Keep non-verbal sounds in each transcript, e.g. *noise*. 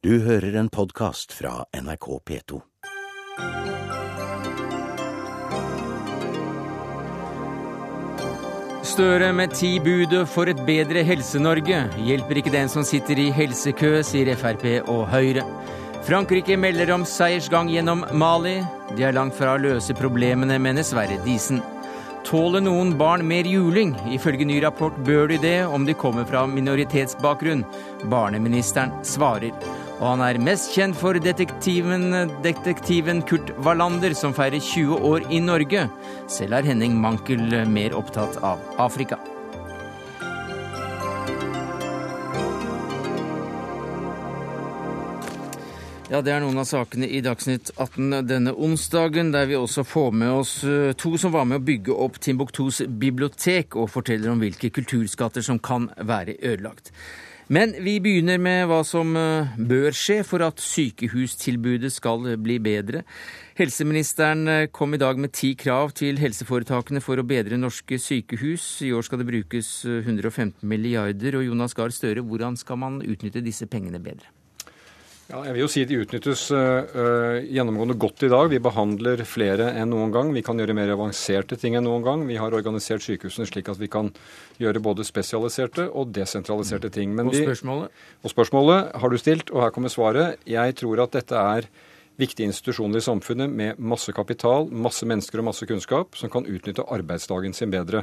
Du hører en podkast fra NRK P2. Støre med ti budet for et bedre Helse-Norge. Hjelper ikke den som sitter i helsekø, sier Frp og Høyre. Frankrike melder om seiersgang gjennom Mali. De er langt fra å løse problemene, mener Sverre Disen. Tåler noen barn mer juling? Ifølge ny rapport bør de det om de kommer fra minoritetsbakgrunn. Barneministeren svarer. Og han er mest kjent for detektiven, detektiven Kurt Wallander, som feirer 20 år i Norge. Selv er Henning Mankel mer opptatt av Afrika. Ja, Det er noen av sakene i Dagsnytt 18 denne onsdagen, der vi også får med oss eh, to som var med å bygge opp Timbuktus bibliotek, og forteller om hvilke kulturskatter som kan være ødelagt. Men vi begynner med hva som eh, bør skje for at sykehustilbudet skal bli bedre. Helseministeren eh, kom i dag med ti krav til helseforetakene for å bedre norske sykehus. I år skal det brukes 115 milliarder. Og Jonas Gahr Støre, hvordan skal man utnytte disse pengene bedre? Ja, jeg vil jo si De utnyttes uh, gjennomgående godt i dag. Vi behandler flere enn noen gang. Vi kan gjøre mer avanserte ting enn noen gang. Vi har organisert sykehusene slik at vi kan gjøre både spesialiserte og desentraliserte ting. Men og spørsmålet? Vi, og spørsmålet har du stilt, og her kommer svaret. Jeg tror at dette er viktige institusjoner i samfunnet med masse kapital, masse mennesker og masse kunnskap, som kan utnytte arbeidsdagen sin bedre.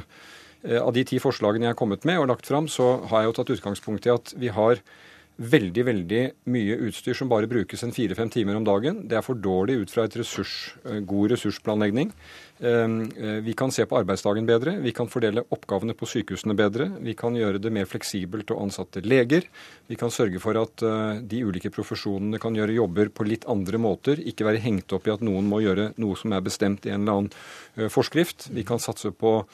Av de ti forslagene jeg har kommet med og lagt fram, så har jeg jo tatt utgangspunkt i at vi har veldig veldig mye utstyr som bare brukes en fire-fem timer om dagen. Det er for dårlig ut fra et ressurs, eh, god ressursplanlegging. Ehm, eh, vi kan se på arbeidsdagen bedre, vi kan fordele oppgavene på sykehusene bedre. Vi kan gjøre det mer fleksibelt å ansette leger. Vi kan sørge for at eh, de ulike profesjonene kan gjøre jobber på litt andre måter. Ikke være hengt opp i at noen må gjøre noe som er bestemt i en eller annen forskrift. Vi kan satse på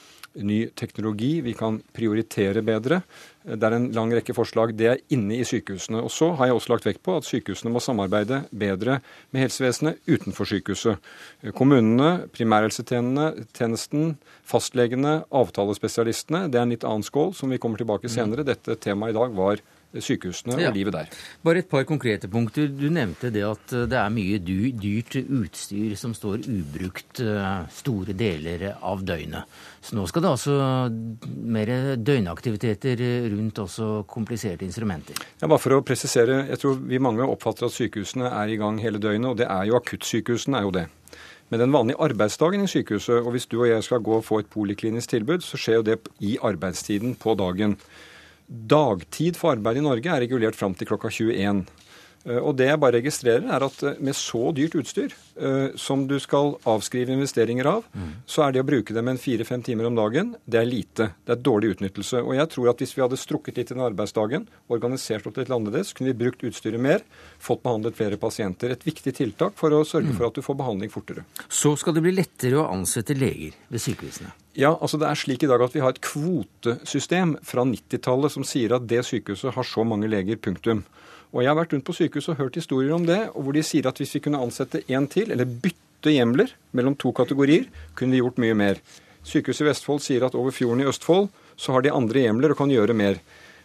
ny teknologi. Vi kan prioritere bedre. Det er en lang rekke forslag. Det er inne i sykehusene. Og så har jeg også lagt vekt på at sykehusene må samarbeide bedre med helsevesenet utenfor sykehuset. Kommunene, primærhelsetjenesten, fastlegene, avtalespesialistene. Det er en litt annen skål som vi kommer tilbake senere. Dette temaet i dag var sykehusene og livet der. Bare et par konkrete punkter. Du nevnte det at eh, det er mye dyrt utstyr som står ubrukt eh, store deler av døgnet. Så nå skal det altså mer døgnaktiviteter rundt også kompliserte instrumenter. Ja, bare for å presisere, jeg tror vi mange oppfatter at sykehusene er i gang hele døgnet, og det er jo akuttsykehusene er jo det. Men den vanlige arbeidsdagen i sykehuset, og hvis du og jeg skal gå og få et poliklinisk tilbud, så skjer jo det i arbeidstiden på dagen. Dagtid for arbeid i Norge er regulert fram til klokka 21. Eh, og det jeg bare registrerer, er at eh, med så dyrt utstyr eh, som du skal avskrive investeringer av, mm. så er det å bruke dem en fire-fem timer om dagen, det er lite. Det er dårlig utnyttelse. Og jeg tror at hvis vi hadde strukket litt i den arbeidsdagen, organisert opp litt annerledes, kunne vi brukt utstyret mer, fått behandlet flere pasienter. Et viktig tiltak for å sørge mm. for at du får behandling fortere. Så skal det bli lettere å ansette leger ved sykehusene? Ja, altså det er slik i dag at vi har et kvotesystem fra 90-tallet som sier at det sykehuset har så mange leger, punktum. Og Jeg har vært rundt på sykehus og hørt historier om det, og hvor de sier at hvis vi kunne ansette én til, eller bytte hjemler mellom to kategorier, kunne vi gjort mye mer. Sykehuset i Vestfold sier at over fjorden i Østfold så har de andre hjemler og kan gjøre mer.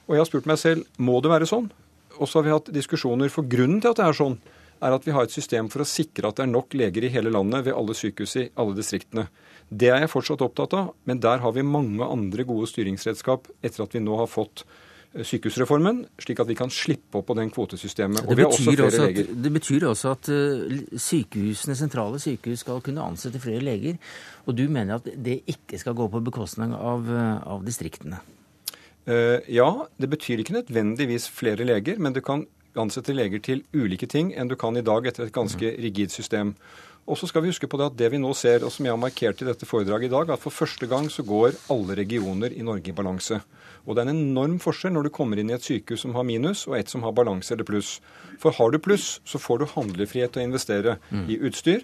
Og jeg har spurt meg selv må det være sånn? Og så har vi hatt diskusjoner for grunnen til at det er sånn, er at vi har et system for å sikre at det er nok leger i hele landet ved alle sykehus i alle distriktene. Det er jeg fortsatt opptatt av, men der har vi mange andre gode styringsredskap etter at vi nå har fått eh, sykehusreformen, slik at vi kan slippe opp på den kvotesystemet. Og vi har også også at. Det betyr også at eh, sykehusene, sentrale sykehus skal kunne ansette flere leger. Og du mener at det ikke skal gå på bekostning av, eh, av distriktene? Ja, det betyr ikke nødvendigvis flere leger, men du kan ansette leger til ulike ting enn du kan i dag etter et ganske mhm. rigid system. Og så skal vi huske på det at det vi nå ser, og som jeg har markert i dette foredraget i dag, at for første gang så går alle regioner i Norge i balanse. Og det er en enorm forskjell når du kommer inn i et sykehus som har minus, og et som har balanse eller pluss. For har du pluss, så får du handlefrihet til å investere mm. i utstyr,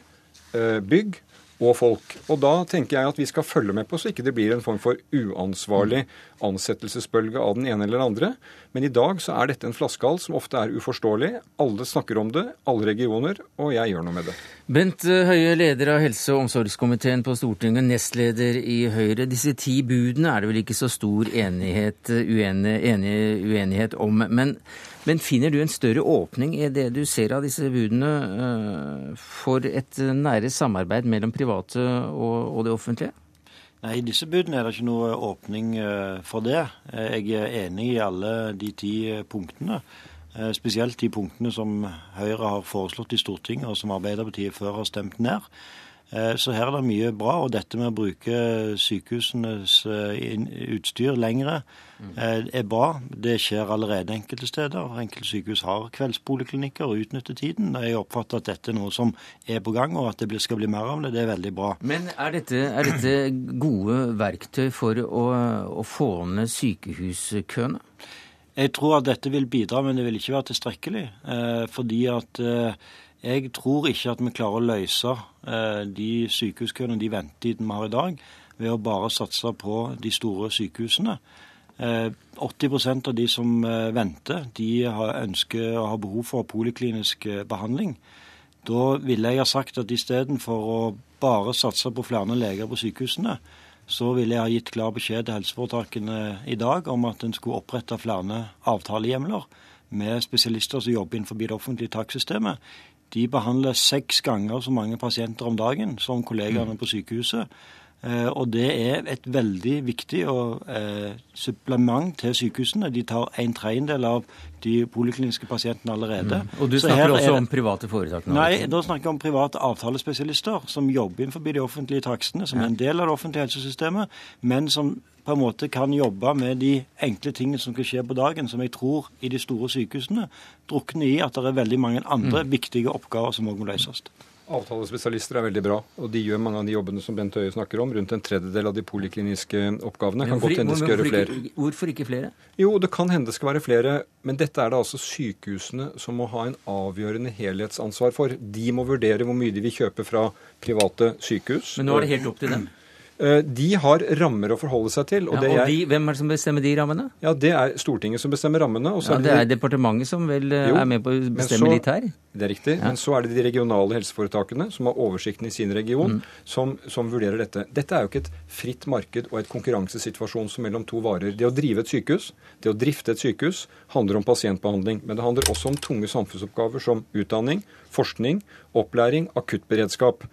eh, bygg og folk. Og da tenker jeg at vi skal følge med på så ikke det blir en form for uansvarlig ansettelsesbølge av den ene eller den andre. Men i dag så er dette en flaskehals som ofte er uforståelig. Alle snakker om det, alle regioner, og jeg gjør noe med det. Bent Høie, leder av helse- og omsorgskomiteen på Stortinget, nestleder i Høyre. Disse ti budene er det vel ikke så stor enighet, uenighet, uenighet om. Men Men finner du en større åpning i det du ser av disse budene for et nære samarbeid mellom private og det offentlige? Nei, I disse budene er det ikke noe åpning for det. Jeg er enig i alle de ti punktene. Spesielt de punktene som Høyre har foreslått i Stortinget, og som Arbeiderpartiet før har stemt ned. Eh, så her er det mye bra. Og dette med å bruke sykehusenes eh, utstyr lengre eh, er bra. Det skjer allerede enkelte steder. Enkelte sykehus har kveldspoliklinikker og utnytter tiden. Jeg oppfatter at dette er noe som er på gang, og at det skal bli mer av det. Det er veldig bra. Men er dette, er dette gode verktøy for å, å få ned sykehuskøene? Jeg tror at dette vil bidra, men det vil ikke være tilstrekkelig. fordi at jeg tror ikke at vi klarer å løse eh, de sykehuskøene, de ventetidene vi har i dag, ved å bare satse på de store sykehusene. 80 eh, av de som eh, venter, de ønsker og har behov for poliklinisk behandling. Da ville jeg ha sagt at istedenfor å bare satse på flere leger på sykehusene, så ville jeg ha gitt klar beskjed til helseforetakene i dag om at en skulle opprette flere avtalehjemler med spesialister som jobber innenfor det offentlige taksystemet, de behandler seks ganger så mange pasienter om dagen som kollegaene mm. på sykehuset. Eh, og det er et veldig viktig eh, supplement til sykehusene. De tar en tredjedel av de polikliniske pasientene allerede. Mm. Og du snakker også om private foretak? Nei, da snakker jeg om private avtalespesialister som jobber innenfor de offentlige takstene, som er en del av det offentlige helsesystemet, men som på en måte kan jobbe med de enkle tingene som skal skje på dagen, som jeg tror i de store sykehusene drukner i at det er veldig mange andre mm. viktige oppgaver som òg må løses. Avtalespesialister er veldig bra, og de gjør mange av de jobbene som Bent Høie snakker om. Rundt en tredjedel av de polikliniske oppgavene. Kan godt hende de skal gjøre flere. Hvorfor ikke flere? Jo, det kan hende det skal være flere, men dette er det altså sykehusene som må ha en avgjørende helhetsansvar for. De må vurdere hvor mye de vil kjøpe fra private sykehus. Men nå er det helt opp til dem? Eh, de har rammer å forholde seg til. Og, ja, og de, Hvem er det som bestemmer de rammene? Ja, Det er Stortinget som bestemmer rammene. ja, Det er departementet som vel eh, jo, er med på å bestemme litt her? Det er riktig. Ja. Men så er det de regionale helseforetakene som har oversikten i sin region, mm. som, som, vurderer dette. Dette er jo ikke et fritt marked og et konkurransesituasjon som mellom to varer. Det å drive et sykehus, det å drifte et sykehus, handler om pasientbehandling. Men det handler også om tunge samfunnsoppgaver som utdanning, forskning, opplæring, akuttberedskap.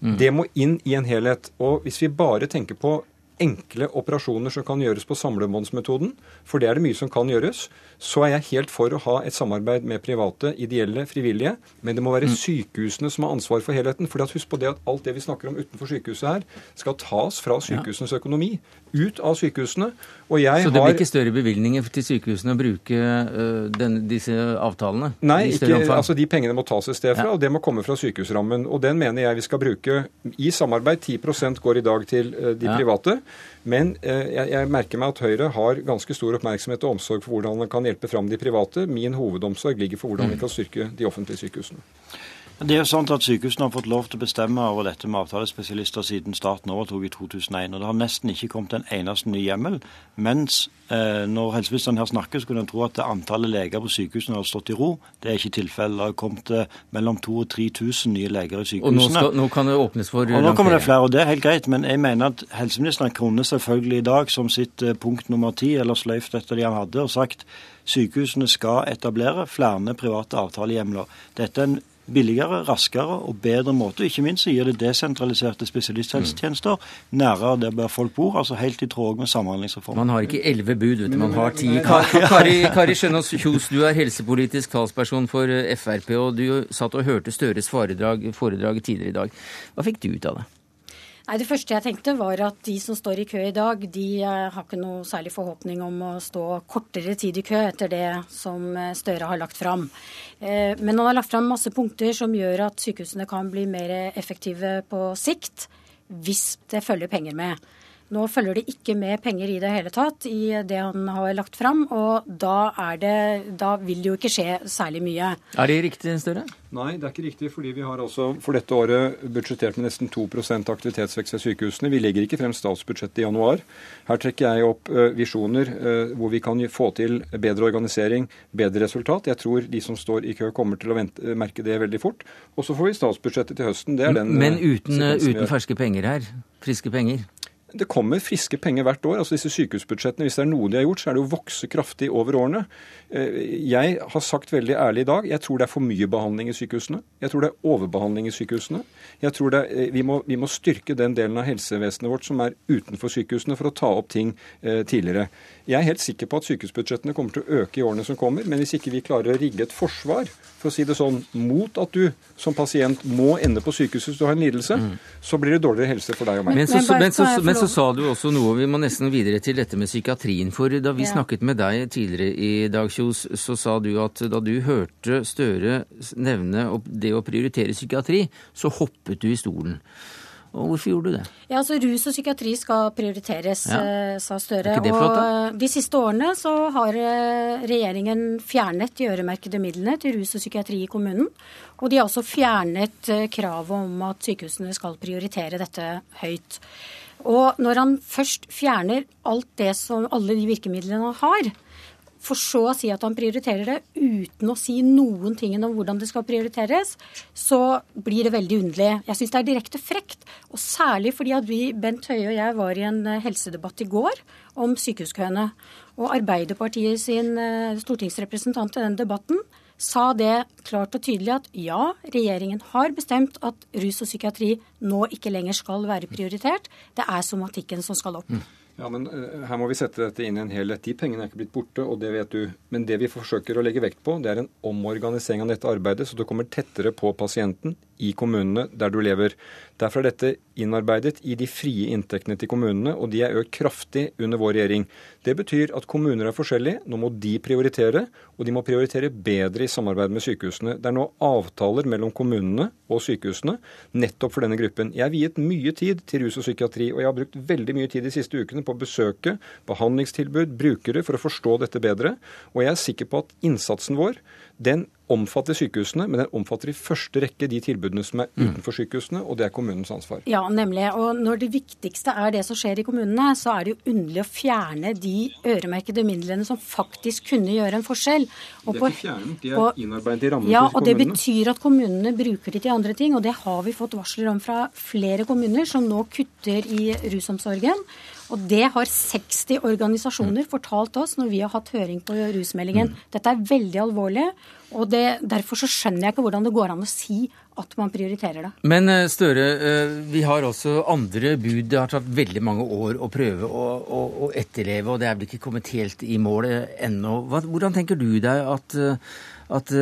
Mm. Det må inn i en helhet. Og hvis vi bare tenker på enkle operasjoner som kan gjøres på samlebåndsmetoden, for det er det mye som kan gjøres, så er jeg helt for å ha et samarbeid med private, ideelle, frivillige. Men det må være mm. sykehusene som har ansvar for helheten. For husk på det at alt det vi snakker om utenfor sykehuset her, skal tas fra sykehusenes økonomi. Ut av sykehusene. Og jeg så det blir ikke større bevilgninger til sykehusene å bruke uh, den, disse avtalene? Nei, ikke, altså de pengene må tas et sted fra, ja. og det må komme fra sykehusrammen. Og den mener jeg vi skal bruke i samarbeid. 10% går i dag til uh, de ja. private. Men uh, jeg, jeg, merker meg at Høyre har ganske stor oppmerksomhet og omsorg for hvordan man kan hjelpe fram de private. Min hovedomsorg ligger for hvordan vi mm. kan styrke de offentlige sykehusene. Det er jo sånn at Sykehusene har fått lov til å bestemme over dette med avtalespesialister siden staten overtok i 2001. og Det har nesten ikke kommet en eneste ny hjemmel. Mens eh, når helseministeren her snakker, skulle en tro at antallet leger på sykehusene har stått i ro. Det er ikke tilfellet. Det har kommet eh, mellom 2000 og 3000 nye leger i sykehusene. Og nå, skal, nå kan det åpnes for Og Nå kommer det flere, og det er helt greit. Men jeg mener at helseministeren kunne selvfølgelig i dag som sitt eh, punkt nummer ti, eller sløyft etter det han hadde, og sagt sykehusene skal etablere flere private avtalehjemler. Dette er en billigere, raskere og bedre måte. Ikke minst så gir det desentraliserte spesialisthelsetjenester nærere der folk bor, altså helt i tråd med Samhandlingsreformen. Man har ikke elleve bud, vet du, man har ti. *laughs* Kari, Kari Skjønaas Kjos, du er helsepolitisk talsperson for Frp, og du satt og hørte Støres foredrag, foredrag tidligere i dag. Hva fikk du ut av det? Nei, Det første jeg tenkte var at de som står i kø i dag, de eh, har ikke noe særlig forhåpning om å stå kortere tid i kø etter det som eh, Støre har lagt fram. Eh, men han har lagt fram masse punkter som gjør at sykehusene kan bli mer effektive på sikt, hvis det følger penger med. Nå følger det ikke med penger i det hele tatt i det han har lagt fram, og da, det, da vil det jo ikke skje særlig mye. Er det riktig, Støre? Nei, det er ikke riktig, fordi vi har altså for dette året budsjettert med nesten 2% aktivitetsvekst ved sykehusene. Vi legger ikke frem statsbudsjettet i januar. Her trekker jeg opp visjoner hvor vi kan få til bedre organisering, bedre resultat. Jeg tror de som står i kø kommer til å vente, merke det veldig fort. Og så får vi statsbudsjettet til høsten. Det er den Men uten, uten ferske penger her? Friske penger? Det kommer friske penger hvert år. altså disse sykehusbudsjettene, Hvis det er noe de har gjort, så er det å vokse kraftig over årene. Eh, jeg har sagt veldig ærlig i dag jeg tror det er for mye behandling i sykehusene. Jeg tror det er overbehandling i sykehusene. Jeg tror er, eh, vi, må, vi, må, styrke den delen av helsevesenet vårt som er utenfor sykehusene, for å ta opp ting eh, tidligere. Jeg er helt sikker på at sykehusbudsjettene kommer til å øke i årene som kommer. Men hvis ikke vi klarer å rigge et forsvar for å si det sånn, mot at du som pasient må ende på sykehuset hvis du har en lidelse, mm. så blir det dårligere helse for deg og meg. Men så, men, så, men så, sa du også noe, vi må nesten videre til dette med psykiatrien. For da vi ja. snakket med deg tidligere i dag, Kjos, så sa du at da du hørte Støre nevne det å prioritere psykiatri, så hoppet du i stolen. Og hvorfor gjorde du det? Ja, altså Rus og psykiatri skal prioriteres, ja. Eh, sa Støre. Og de siste årene så har eh, regjeringen fjernet de øremerkede midlene til rus og psykiatri i kommunen. Og de har også fjernet eh, kravet om at sykehusene skal prioritere dette høyt. Og når han først fjerner alt det som, alle de virkemidlene han har, for så å si at han prioriterer det uten å si noen ting om hvordan det skal prioriteres, så blir det veldig underlig. Jeg syns det er direkte frekt. Og særlig fordi at vi, Bent Høie og jeg, var i en eh, helsedebatt i går om sykehuskøene. Og Arbeiderpartiet sin eh, stortingsrepresentant i den debatten sa det klart og tydelig at ja, regjeringen har bestemt at rus og psykiatri nå ikke lenger skal være prioritert. Det er somatikken som skal opp. Mm. Ja, men uh, Her må vi sette dette inn i en helhet. De pengene er ikke blitt borte, og det vet du. Men det vi forsøker å legge vekt på, det er en omorganisering av dette arbeidet, så det kommer tettere på pasienten i kommunene der du lever. Derfor er dette innarbeidet i de frie inntektene til kommunene, og de er økt kraftig under vår regjering. Det betyr at kommuner er forskjellige. Nå må de prioritere, og de må prioritere bedre i samarbeid med sykehusene. Det er nå avtaler mellom kommunene og sykehusene nettopp for denne gruppen. Jeg har viet mye tid til rus og psykiatri, og jeg har brukt veldig mye tid de siste ukene på å besøke behandlingstilbud, brukere, for å forstå dette bedre. Og jeg er sikker på at innsatsen vår den omfatter sykehusene, men den omfatter i første rekke de tilbudene som er mm. utenfor sykehusene, og det er kommunens ansvar. Ja, nemlig. Og når det viktigste er det som skjer i kommunene, så er det jo underlig å fjerne de øremerkede midlene som faktisk kunne gjøre en forskjell. Og det er ikke fjernet, de er innarbeidet i rammene ja, til kommunene. Ja, og det betyr at kommunene bruker det til andre ting, og det har vi fått varsler om fra flere kommuner som nå kutter i rusomsorgen. Og det har 60 organisasjoner fortalt oss når vi har hatt høring på rusmeldingen. Mm. Dette er veldig alvorlig. Og det, Derfor så skjønner jeg ikke hvordan det går an å si at man prioriterer det. Men eh, Støre, eh, vi har også andre bud. Det har tatt veldig mange år å prøve å, å, å etterleve, og det er vel ikke kommet helt i mål ennå. Hvordan tenker du deg at, eh, at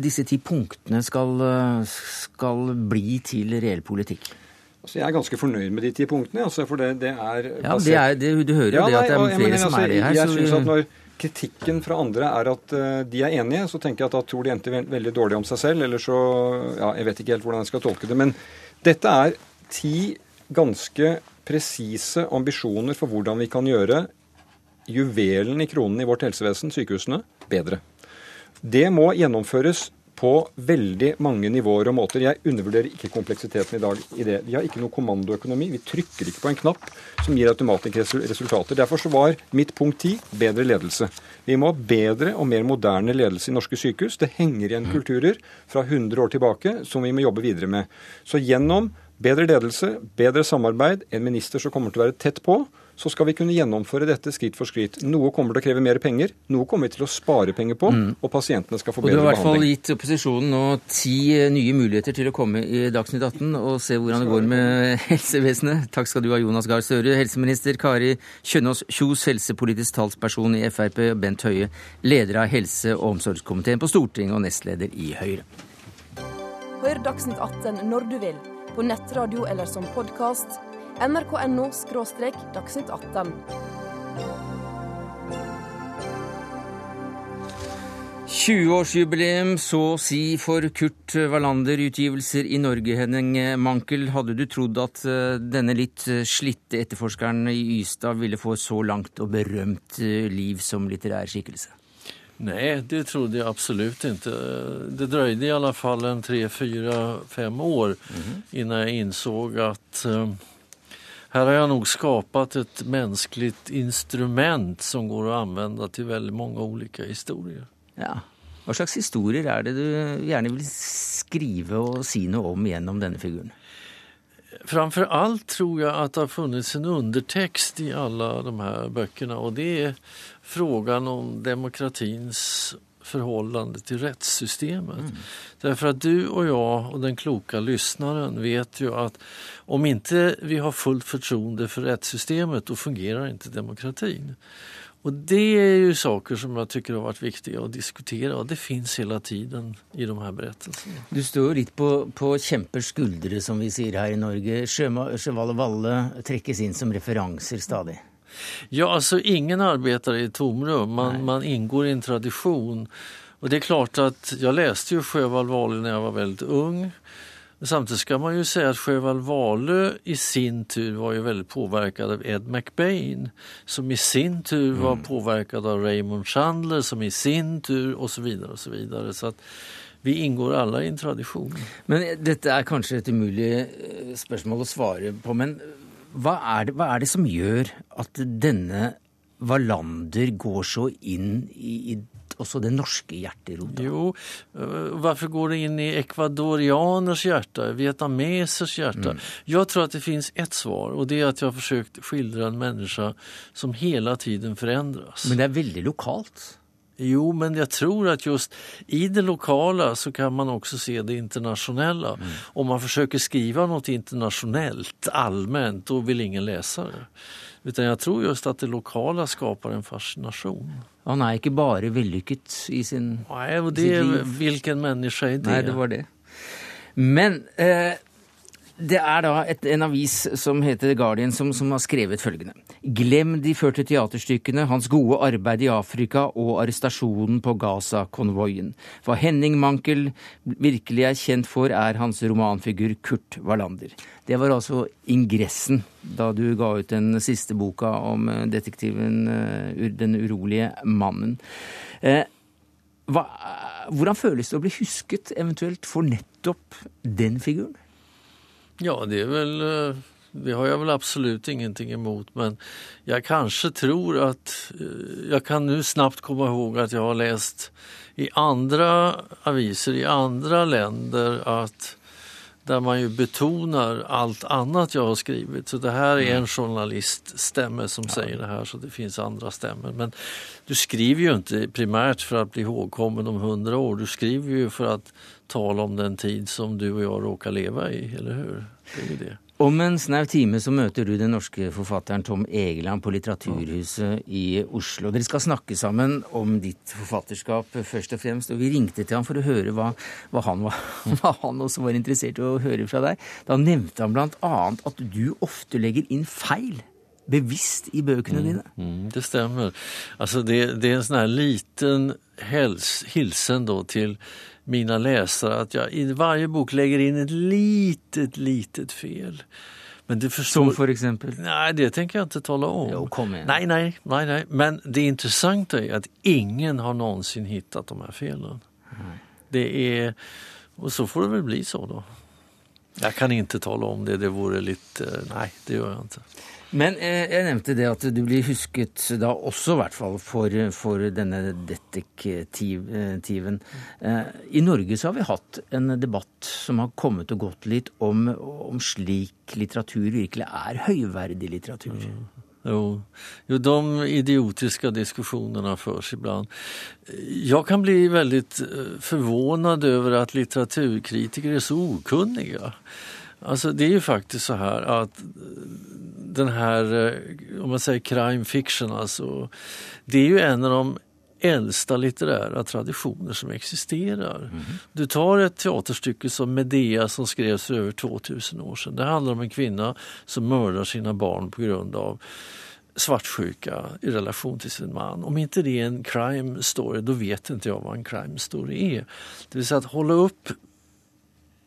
disse ti punktene skal, skal bli til reell politikk? Altså, jeg er ganske fornøyd med de ti punktene. Altså, for det, det er Ja, det er, det, Du hører jo ja, det at det er flere som altså, er det her. Jeg synes at når kritikken fra andre er at uh, de er enige, så tenker jeg at da tror de enten veldig dårlig om seg selv, eller så Ja, jeg vet ikke helt hvordan jeg skal tolke det. Men dette er ti ganske presise ambisjoner for hvordan vi kan gjøre juvelen i kronen i vårt helsevesen, sykehusene, bedre. Det må gjennomføres på veldig mange nivåer og måter. Jeg undervurderer ikke kompleksiteten i dag i det. Vi har ikke noe kommandoøkonomi. Vi trykker ikke på en knapp som gir automatiske resultater. Derfor så var mitt punkt ti bedre ledelse. Vi må ha bedre og mer moderne ledelse i norske sykehus. Det henger igjen kulturer fra 100 år tilbake som vi må jobbe videre med. Så gjennom bedre ledelse, bedre samarbeid, en minister som kommer til å være tett på, så skal vi kunne gjennomføre dette skritt for skritt. Noe kommer til å kreve mer penger, noe kommer vi til å spare penger på, mm. og pasientene skal få bedre behandling. Du har i hvert fall gitt opposisjonen nå ti eh, nye muligheter til å komme i Dagsnytt 18 og se hvordan det går med *laughs* helsevesenet. Takk skal du ha, Jonas Gahr Støre, helseminister Kari Kjønaas Kjos, helsepolitisk talsperson i Frp, Bent Høie, leder av helse- og omsorgskomiteen på Stortinget og nestleder i Høyre. Hør Dagsnytt 18 når du vil, på nettradio eller som podkast nrk.no – dagsnytt 18. «20-årsjubileum, så å si, for Kurt Wallander-utgivelser i Norge, Henning Mankel. Hadde du trodd at eh, denne litt eh, slitte etterforskeren i Ystad ville få så langt og berømt eh, liv som litterær skikkelse? Nei, det trodde jeg absolutt ikke. Det drøyde i alle fall en tre, fire, fem år mm -hmm. innan jeg innså at her har jeg nok skapat et menneskelig instrument som går å anvende til veldig mange ulike historier. Ja. Hva slags historier er det du gjerne vil skrive og si noe om gjennom denne figuren? Framfor alt tror jeg at det har funnes en undertekst i alle de her bøkene, og det er frågan om demokratins förhållande till rättssystemet. Mm. Därför att du och jag och den kloka lyssnaren vet ju att om inte vi har fullt förtroende för rättssystemet då fungerar inte demokratin. Og det er jo saker som jeg tycker har vært viktige å diskutere, og det fins hele tiden i de her berettelsene. Du står jo litt på, på kjempers skuldre, som vi sier her i Norge. Sjøvalle Valle trekkes inn som referanser stadig. Ja, altså ingen arbeider i tomrum. Man, man, inngår i en tradisjon. Og det er klart at jeg leste jo Sjøvald Valle da jeg var veldig ung. Samtidig skal man jo si at Sjøvald Valle i sin tur var jo veldig påvirket av Ed McBain, som i sin tur var mm. påvirket av Raymond Chandler, som i sin tur, osv. Så, videre, og så, videre. så at vi inngår alle i en tradisjon. Men Dette er kanskje et umulig eh, spørsmål å svare på. Men hva er, det, hva er det som gjør at denne Wallander går så inn i, i også det norske hjerterota? Jo, øh, hvorfor går det inn i ekvadorianers hjerte, vietnamesers hjerte? Mm. Jeg tror at det finnes ett svar, og det er at jeg har forsøkt å skildre en menneske som hele tiden forandres. Men det er veldig lokalt? Jo, men jeg tror at just i det lokale så kan man også se det internasjonale. Mm. Om man forsøker skrive noe internasjonalt, allment, da vil ingen lese det. Utan jeg tror just at det lokale skaper en fascinasjon. Han er ikke bare vellykket i sin Nei, og det, sitt liv. Hvilken menneske er det? Nei, det var det. Men eh, det er da et, en avis som heter The Guardian, som, som, har skrevet følgende. Glem de 40 teaterstykkene, hans gode arbeid i Afrika og arrestasjonen på Gaza-konvoien. Hva Henning Mankel virkelig er kjent for, er hans romanfigur Kurt Wallander. Det var altså ingressen da du ga ut den siste boka om eh, detektiven eh, Den urolige mannen. Eh, hva, hvordan føles det å bli husket eventuelt for nettopp den figuren? Ja, det er vel eh, det har jeg vel absolutt ingenting imot, men jeg kanskje tror at eh, jeg kan nå snabbt komme ihåg at jeg har lest i andre aviser i andre länder at der man jo betonar alt annet jeg har skrevet. Så det her er en journaliststemme som ja. säger det her, så det fins andre stemmer. Men du skriver jo ikke primært for å bli ihågkommen om hundra år. Du skriver jo for å tale om den tid som du og jeg råker leve i, eller hur? Det er det. Om en snau time så møter du den norske forfatteren Tom Egeland på Litteraturhuset i Oslo. Dere skal snakke sammen om ditt forfatterskap først og fremst. Og vi ringte til ham for å høre hva, hva, han, var, *laughs* hva han, også var interessert i å høre fra deg. Da nevnte han bl.a. at du ofte legger inn feil. Bevisst i bøkene mm, dine. Mm, det stemmer. Altså det, det, er en sånn her liten hilsen da til mina läsare att jag i varje bok lägger in ett litet, litet fel. Men det förstår... Som for eksempel? Nei, det tenker jeg ikke tale om. Jo, kom igjen. Nei, nei, nei, nei. Men det interessante er at ingen har noensinne hittat de her felene. Mm. Det er Og så får det vel bli så, da. Jeg kan ikke tale om det. Det vore litt Nei, det gjør jeg ikke. Men eh, jeg nevnte det at du blir husket da også, i hvert fall, for, for denne detektiven. Eh, I Norge så har vi hatt en debatt som har kommet og gått litt om, om slik litteratur virkelig er høyverdig litteratur. Mm. Jo, jo, de idiotiske diskusjonene føres iblant. Jeg kan bli veldig eh, forvånet over at litteraturkritikere er så okunnige. Altså, det er jo faktisk så her at den här, eh, om man säger crime fiction, alltså, det är ju en av de äldsta litterära traditioner som existerar. Mm. Du tar ett teaterstycke som Medea som skrevs för över 2000 år sedan. Det handlar om en kvinna som mördar sina barn på grund av svartsjuka i relation till sin man. Om inte det är en crime story, då vet inte jag vad en crime story är. Det vill säga att hålla upp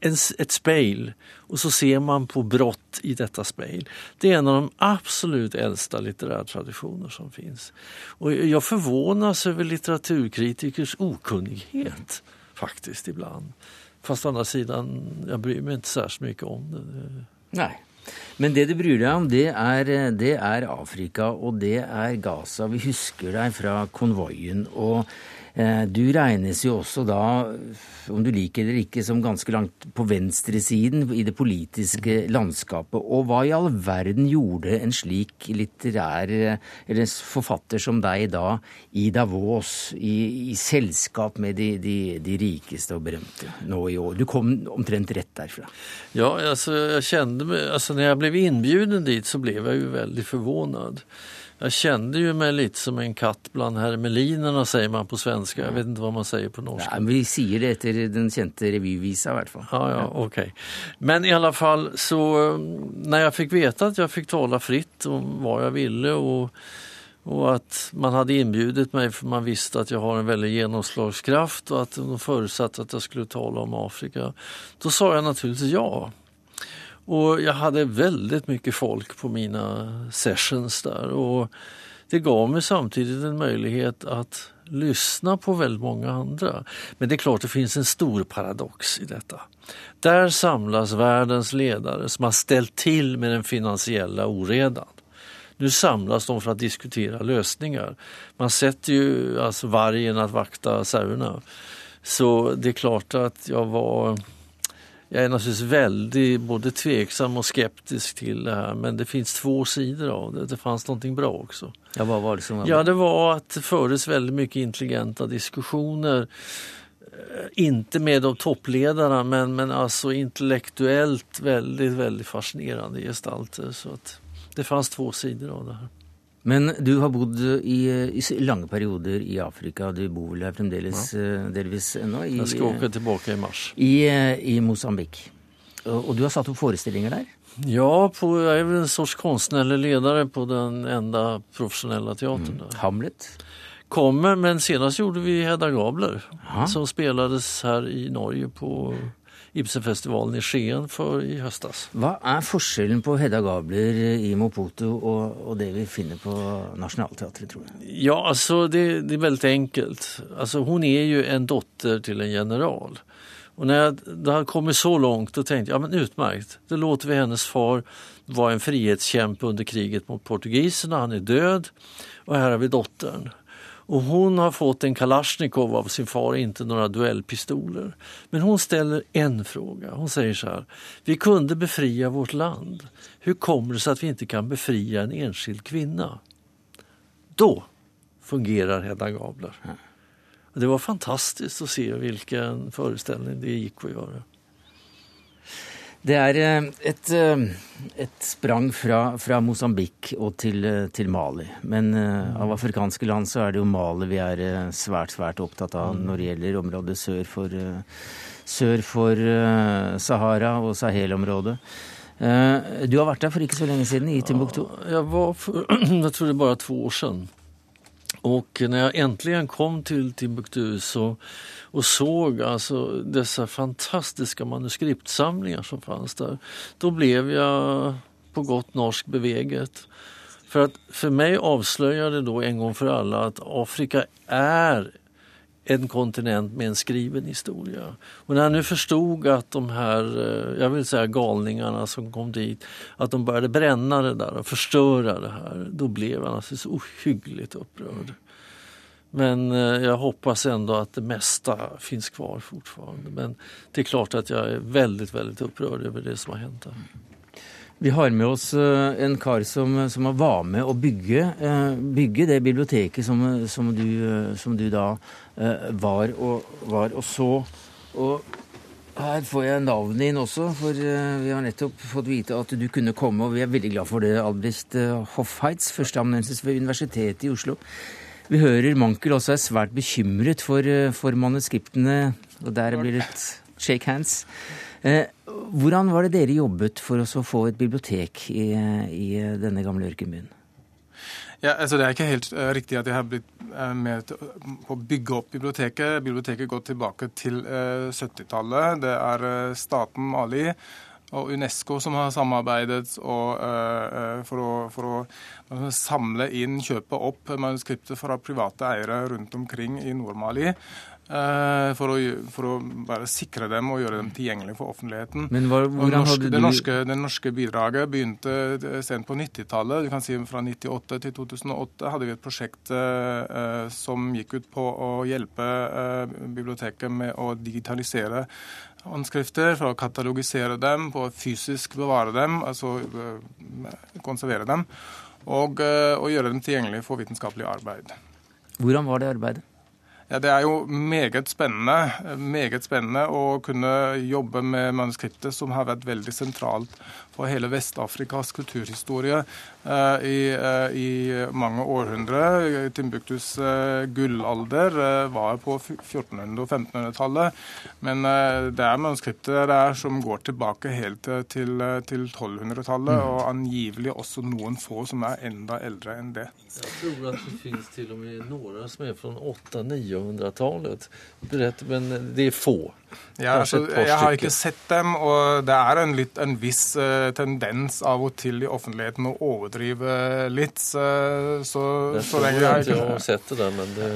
ett speil og så ser man på brott i dette speil. Det er en av de absolut äldsta litterære tradisjoner som finns. Och jag förvånas över litteraturkritikers okunnighet faktiskt ibland. Fast å andra sidan, jeg bryr meg ikke særlig mye om det. Nei. Men det du bryr deg om, det er, det er Afrika, og det er Gaza. Vi husker deg fra konvoien. og du regnes jo også da, om du liker det eller ikke, som ganske langt på venstresiden i det politiske landskapet. Og hva i all verden gjorde en slik litterær eller forfatter som deg da i Davos, i, i selskap med de, de, de, rikeste og berømte nå i år? Du kom omtrent rett derfra. Ja, altså, jeg kjente altså når jeg ble innbudt dit, så ble jeg jo veldig forvånet. Jeg kände jo meg litt som en katt bland hermelinerna, sier man på svenska. Jeg vet ikke hva man sier på norsk. Ja, men vi sier det etter den kjente revyvisa, i hvert fall. Ja, ja, ok. Men i alle fall, så når jeg fikk vite at jeg fikk tale fritt om hva jeg ville, og, og at man hadde innbudt meg, for man visste at jeg har en veldig gjennomslagskraft, og at de forutsatte at jeg skulle tale om Afrika, da sa jeg naturligvis ja. Og jeg hadde veldig mye folk på mine sessions der. Og det ga meg samtidig en mulighet å lyssna på veldig mange andre. Men det er klart det finnes en stor paradox i dette. Der samles verdens ledere som har stelt til med den finansielle oredan. Nå samles de for å diskutere løsninger. Man setter jo altså, vargen å vakte sauene. Så det er klart at jeg var jeg er naturligvis veldig både tveksam og skeptisk til det her, men det finnes to sider av det. Det fanns noe bra også. Ja, hva var det som var Ja, det var at det føres veldig mye intelligente diskusjoner. Eh, ikke med de topplederne, men, men altså intellektuelt veldig, veldig fascinerende gestalter. Så det fanns to sider av det her. Men du har bodd i, i, lange perioder i Afrika. Du bor vel her fremdeles ja. Eh, delvis ennå? I, jeg skal åke tilbake i mars. I, eh, i Mosambik. Og, og, du har satt opp forestillinger der? Ja, på, jeg er en sorts kunstnerlig leder på den enda profesjonelle teateren. Mm. Hamlet? Kommer, men senest gjorde vi Hedda Gabler, Aha. som spilles her i Norge på Ibsenfestivalen i Skien for i høstas. Hva er forskjellen på Hedda Gabler i Mopoto og, og det vi finner på Nationaltheatret, tror du? Ja, altså det, det, er veldig enkelt. Altså, hun er jo en datter til en general. Når jeg det hadde kommet så langt, da tenkte jeg ja, men utmerket. Da låter vi hennes far være en frihetskjempe under kriget mot portugiserne. Han er død. Og her har vi datteren. Och hon har fått en Kalashnikov av sin far, inte några duellpistoler. Men hon ställer en fråga. Hon säger så här. Vi kunde befria vårt land. Hur kommer det sig att vi inte kan befria en enskild kvinna? Då fungerar Hedda Gabler. Det var fantastiskt å se hvilken forestilling det gikk å göra. Det er eh, et, eh, et sprang fra, fra Mosambik og til, eh, til, Mali. Men av afrikanske land så er det jo Mali vi er svært, svært opptatt av når det gjelder området sør for, sør for Sahara og Sahel-området. Du har vært der for ikke så lenge siden, i Timbuktu? Jeg var for *clears throat* jeg tror det bare to år siden. Og når jeg endelig kom til Timbuktu så och såg alltså dessa fantastiska manuskriptsamlingar som fanns där, då blev jag på gott norsk beveget. För att för mig avslöjade då en gång för alla att Afrika är en kontinent med en skriven historia. Och när jag nu förstod att de här, eh, jag vill säga galningarna som kom dit, att de började bränna det där och förstöra det här, då blev jag naturligtvis ohyggligt upprörd. Men eh, jeg hoppas ändå at det meste finns kvar fortfarande. Men det er klart at jeg er veldig, veldig upprörd over det som har hendt. Vi har med oss eh, en kar som, som var med å bygge, eh, bygge det biblioteket som, som, du, som, du, da var og, var og så. Og her får jeg navnet inn også, for vi har nettopp fått vite at du kunne komme. Og vi er veldig glad for det, Albrecht Hoffheitz, førsteamanuensis ved Universitetet i Oslo. Vi hører Mankel også er svært bekymret for, eh, for manuskriptene, og der blir det shake hands. Eh, hvordan var det dere jobbet for å få et bibliotek i, i denne gamle ørkenbyen? Ja, altså Det er ikke helt uh, riktig at jeg har blitt uh, med på å bygge opp biblioteket. Biblioteket går tilbake til uh, 70-tallet. Det er staten Mali og Unesco som har samarbeidet og, uh, for, å, for, å, samle inn, kjøpe opp manuskriptet fra private eiere rundt omkring i Nord-Mali. Uh, for, å, for, å, bare sikre dem og gjøre dem tilgjengelige for offentligheten. Men hva, hvordan norsk, hadde du... det, norske, det norske bidraget begynte sent på 90-tallet. Du kan si Fra 98 til 2008 hadde vi et prosjekt uh, som gikk ut på å hjelpe biblioteket med å digitalisere håndskrifter, for å katalogisere dem, på å fysisk bevare dem, altså eh, konservere dem, og, eh, og gjøre dem tilgjengelige for vitenskapelig arbeid. Hvordan var det arbeidet? Ja, Det er jo meget spennende, meget spennende å kunne jobbe med manuskriptet, som har vært veldig sentralt for hele Vest-Afrikas kulturhistorie uh, i, uh, i, mange århundrer. Timbuktus uh, gullalder var på 1400- og 1500-tallet. Men det er manuskripter der som går tilbake helt til, til 1200-tallet, mm. og angivelig også noen få som er enda eldre enn det. Jeg tror at det finnes til og med noen som er fra 800-900-tallet, men det er få. Ja, altså, jeg har ikke sett dem, og det er en, litt, en viss uh, tendens av og til i offentligheten å overdrive litt. Så, så, så lenge jeg ikke har sett det, men det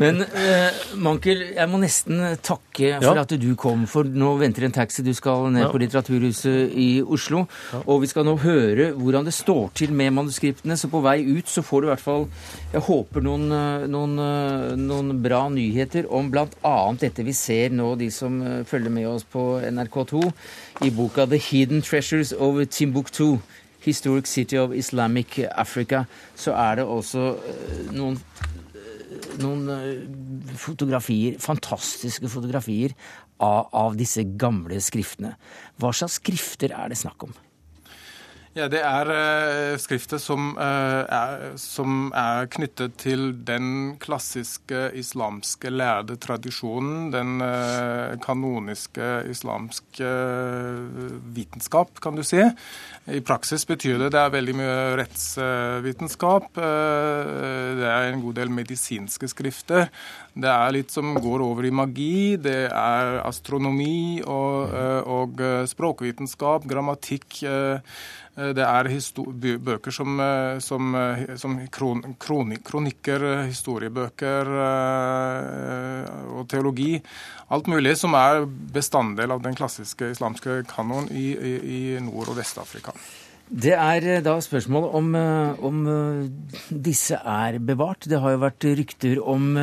Men uh, Mankel, jeg må nesten takke for ja. at du kom, for nå venter en taxi. Du skal ned ja. på Litteraturhuset i Oslo, ja. og vi skal nå høre hvordan det står til med manuskriptene. Så på vei ut så får du i hvert fall, jeg håper, noen, eh, noen, noen bra nyheter om bl.a. dette vi ser nå, de som som eh, følger med oss på NRK2, i boka 'The Hidden Treasures of Timbuktu'. Historic City of Islamic Africa, så er det også eh, noen, eh, noen fotografier, fantastiske fotografier, av, av disse gamle skriftene. Hva slags skrifter er det snakk om? Ja, Det er uh, skrifter som, uh, er, som, er, knyttet til den klassiske islamske lærde tradisjonen. Den uh, kanoniske islamske vitenskap, kan du si. I praksis betyr det det er veldig mye rettsvitenskap. det er en god del medisinske skrifter. Det er litt som går over i magi. Det er astronomi og, og språkvitenskap, grammatikk. Eh, det er bøker som, eh, som, eh, som kron kronikker, historiebøker og teologi. Alt mulig som er bestanddel av den klassiske islamske kanonen i, i, i Nord- og Vest-Afrika. Det er eh, da spørsmål om, eh, om, eh, disse er bevart. Det har jo vært rykter om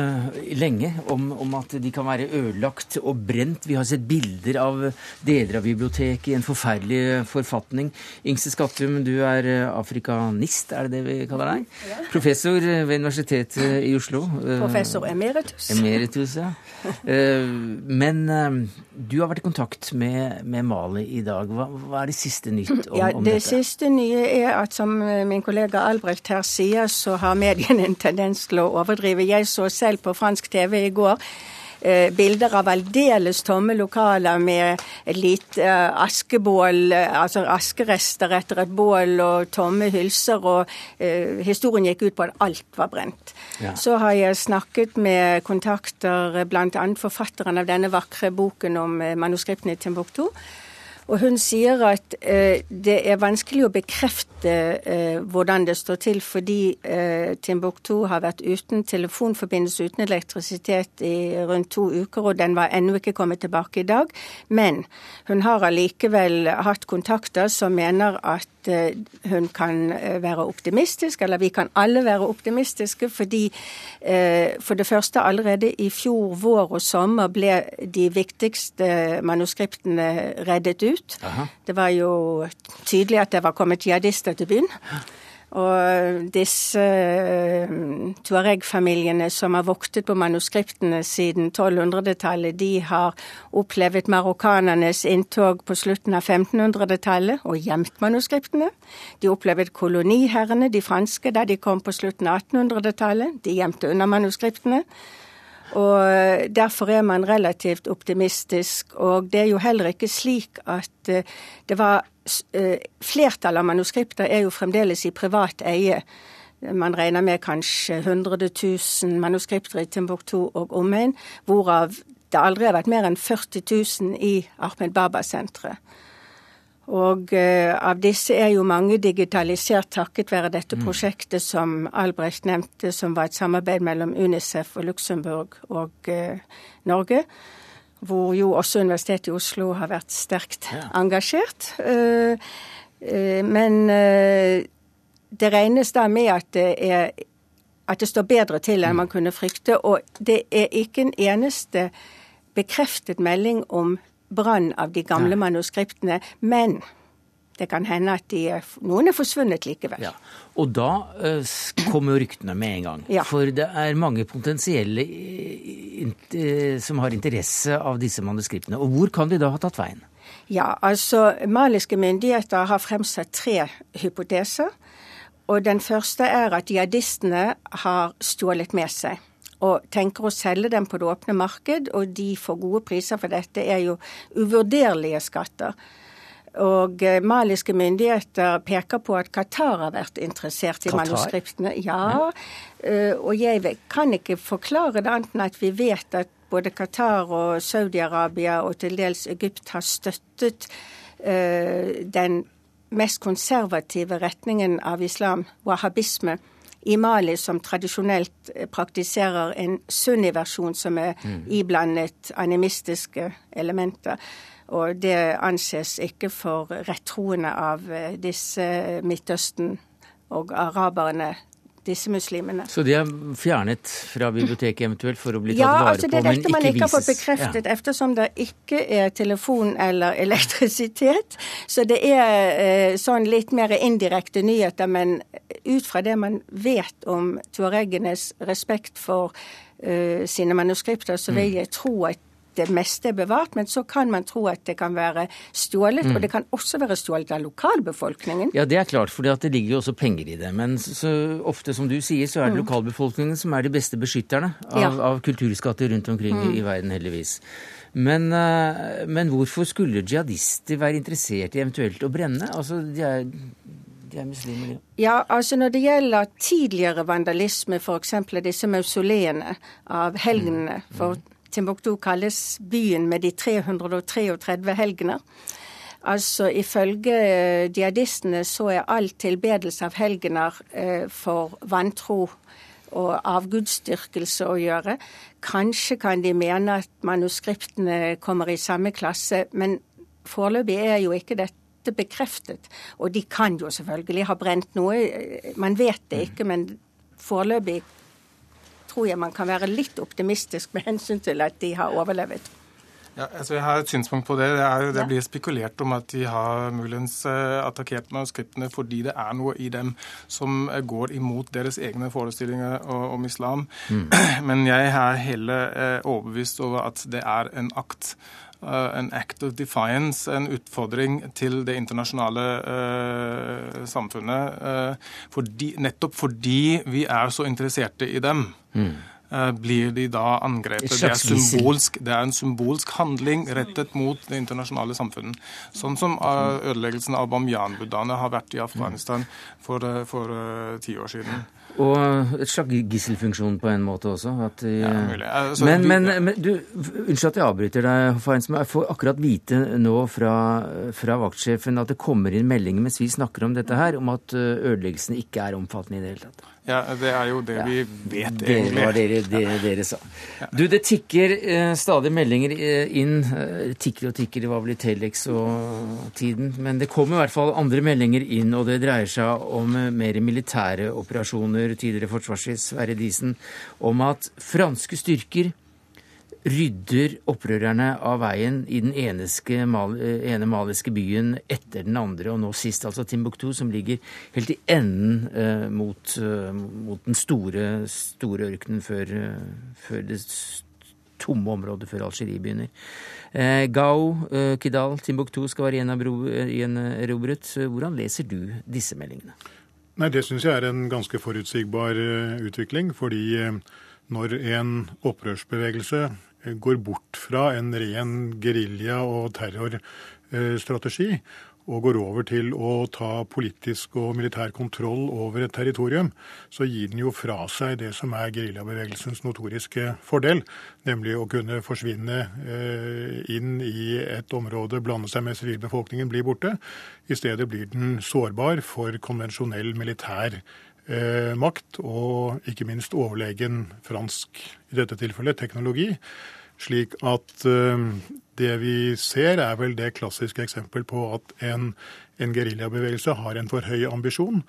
lenge om, om, at de kan være ødelagt og brent. Vi har sett bilder av deler av biblioteket i en forferdelig forfatning. Ingse Skattum, du er afrikanist, er det det vi kaller deg? Ja. Professor ved Universitetet i Oslo. Professor emeritus. Emeritus, ja. Men du har vært i kontakt med, med Mali i dag. Hva, hva, er det siste nytt om, ja, det dette? Siste siste nye er at som eh, min kollega Albrecht her sier, så har mediene en tendens til å overdrive. Jeg så selv på fransk TV i går eh, bilder av aldeles tomme lokaler med et lite eh, askebål, altså askerester etter et bål og tomme hylser. Og eh, historien gikk ut på at alt var brent. Ja. Så har jeg snakket med kontakter, bl.a. forfatteren av denne vakre boken om manuskriptene i Timbuktu. Og hun sier at eh, det er vanskelig å bekrefte eh, hvordan det står til, fordi eh, Timbuktu har vært uten telefonforbindelse, uten elektrisitet i rundt to uker, og den var ennå ikke kommet tilbake i dag. Men hun har allikevel hatt kontakter som mener at Eh, hun kan eh, være optimistisk, eller vi kan alle være optimistiske, fordi eh, for det første allerede i fjor vår og sommer ble de viktigste manuskriptene reddet ut. Aha. Det var jo tydelig at det var kommet jihadister til byen. Og disse uh, tuareg-familiene som har voktet på manuskriptene siden 1200-tallet, de har opplevd marokkanernes inntog på slutten av 1500-tallet og gjemt manuskriptene. De opplevde koloniherrene, de franske, da de kom på slutten av 1800-tallet. De gjemte unna manuskriptene. Og Derfor er man relativt optimistisk. Og det er jo heller ikke slik at eh, det var eh, Flertallet av manuskripter er jo fremdeles i privat eie. Man regner med kanskje 100 000 manuskripter i Timbuktu og omegn, hvorav det aldri har vært mer enn 40 000 i Ahmed Baba-senteret. Og uh, av disse er jo mange digitalisert takket være dette mm. prosjektet som Albrecht nevnte, som var et samarbeid mellom Unicef og Luxembourg og uh, Norge. Hvor jo også Universitetet i Oslo har vært sterkt ja. engasjert. Uh, men det regnes da med at det, er, at det står bedre til enn mm. man kunne frykte. Og det er ikke en eneste bekreftet melding om brann av de gamle ja. manuskriptene. Men det kan hende at er, noen er forsvunnet likevel. Ja. Og da uh, kommer ryktene med en gang. Ja. For det er mange potensielle uh, som har interesse av disse manuskriptene. Og hvor kan de da ha tatt veien? Ja, altså Maliske myndigheter har fremsatt tre hypoteser. Og den første er at jihadistene har stjålet med seg og tenker å selge dem på det åpne marked, og de får gode priser, for dette er jo uvurderlige skatter. Og eh, maliske myndigheter peker på at Qatar har vært interessert i Qatar? manuskriptene. Ja, uh, og jeg kan ikke forklare det annet enn at vi vet at både Qatar og Saudi-Arabia og til dels Egypt har støttet uh, den mest konservative retningen av islam, wahhabisme, i Mali, som tradisjonelt eh, praktiserer en sunni-versjon som er mm. iblandet animistiske elementer. Og det anses ikke for rettroende av eh, disse Midtøsten og araberne disse muslimene. Så de er fjernet fra biblioteket eventuelt for å bli tatt ja, vare altså på, men ikke vises? Ja, det er dette man ikke har fått bekreftet, ja. eftersom det ikke er telefon eller elektrisitet. Så det er eh, sånn litt mer indirekte nyheter. Men ut fra det man vet om tuaregenes respekt for eh, sine manuskripter, så vil mm. jeg tro at det meste er bevart, men så kan man tro at det kan være stjålet. Mm. Og det kan også være stjålet av lokalbefolkningen. Ja, det er klart, for det ligger jo også penger i det. Men så ofte, som du sier, så er det mm. lokalbefolkningen som er de beste beskytterne av, ja. av kulturskatter rundt omkring mm. i verden, heldigvis. Men, eh, men, hvorfor skulle jihadister være interessert i eventuelt å brenne? Altså, de er, de er muslimer, Ja, altså Når det gjelder tidligere vandalisme, f.eks. disse mausoleene av helgenene mm. for Timbuktu kalles byen med de 333 helgener. Altså Ifølge diadistene jihadistene så er all tilbedelse av helgener eh, for vantro og avgudsdyrkelse å gjøre. Kanskje kan de mene at manuskriptene kommer i samme klasse, men foreløpig er jo ikke dette bekreftet. Og de kan jo selvfølgelig ha brent noe, man vet det ikke, men foreløpig tror jeg man kan være litt optimistisk med hensyn til at de har overlevet. Ja, altså jeg har et synspunkt på det. Det, er, det blir spekulert om at de har muligens uh, attakkert manuskriptene fordi det er noe i dem som uh, går imot deres egne forestillinger om islam. Mm. *clears throat* Men jeg er heller eh, overbevist over at det er en akt en act of defiance, en utfordring til det internasjonale uh, samfunnet. Uh, fordi, nettopp fordi vi er så interesserte i dem. Mm. Blir de da angrepet? Det er, symbolsk, det er, en symbolsk handling rettet mot det internasjonale samfunnet. Sånn som ødeleggelsen av Bamyan-buddhaene har vært i Afghanistan for, for ti år siden. Og et slags gisselfunksjon på en måte også. At, ja. Altså, men, men, men, du, unnskyld at jeg avbryter deg, Feins, men jeg får akkurat vite nå fra, fra vaktsjefen at det kommer inn meldinger mens vi snakker om dette her, om at ødeleggelsene ikke er omfattende i det hele tatt. Ja, Det er jo det ja. vi vet, det egentlig. Det var dere, det, dere sa. Du, det tikker eh, stadig meldinger eh, inn. Eh, tikker og tikker, det var vel i Telex og tiden. Men det kommer i hvert fall andre meldinger inn, og det dreier seg om eh, mer militære operasjoner. Tidligere forsvarssjef Sverre Disen om at franske styrker rydder opprørerne av veien i den eneske, ene maliske byen etter den andre, og nå sist altså Timbuktu, som ligger helt i enden eh, mot, eh, mot, den store, store ørkenen før, eh, før, det tomme området før Algerie begynner. Eh, Gao, eh, Kidal, Timbuktu skal være gjenerobret. Hvordan leser du disse meldingene? Nei, Det syns jeg er en ganske forutsigbar eh, utvikling. Fordi når en opprørsbevegelse går bort fra en ren gerilja- og terrorstrategi og går over til å ta politisk og militær kontroll over et territorium, så gir den jo fra seg det som er geriljabevegelsens notoriske fordel, nemlig å kunne forsvinne eh, inn i et område, blande seg med sivilbefolkningen, bli borte. I stedet blir den sårbar for konvensjonell militær eh, makt, og ikke minst overlegen fransk, i dette tilfellet, teknologi. Slik at eh, det vi ser, er vel det klassiske eksempel på at en, en geriljabevegelse har en for høy ambisjon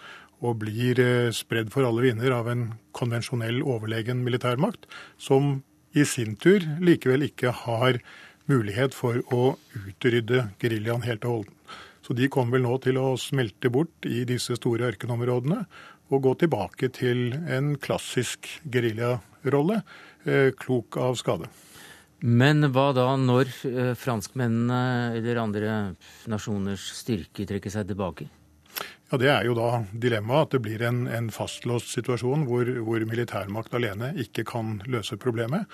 og blir eh, spredd for alle vinder av en konvensjonell overlegen militærmakt, som i sin tur likevel ikke har mulighet for å utrydde geriljaen helt og holdent. Så de kommer vel nå til å smelte bort i disse store ørkenområdene og gå tilbake til en klassisk geriljarolle, eh, klok av skade. Men hva da når eh, franskmennene eller andre nasjoners styrker trekker seg tilbake? Ja, Det er jo da dilemmaet at det blir en, en fastlåst situasjon hvor, hvor, militærmakt alene ikke kan løse problemet.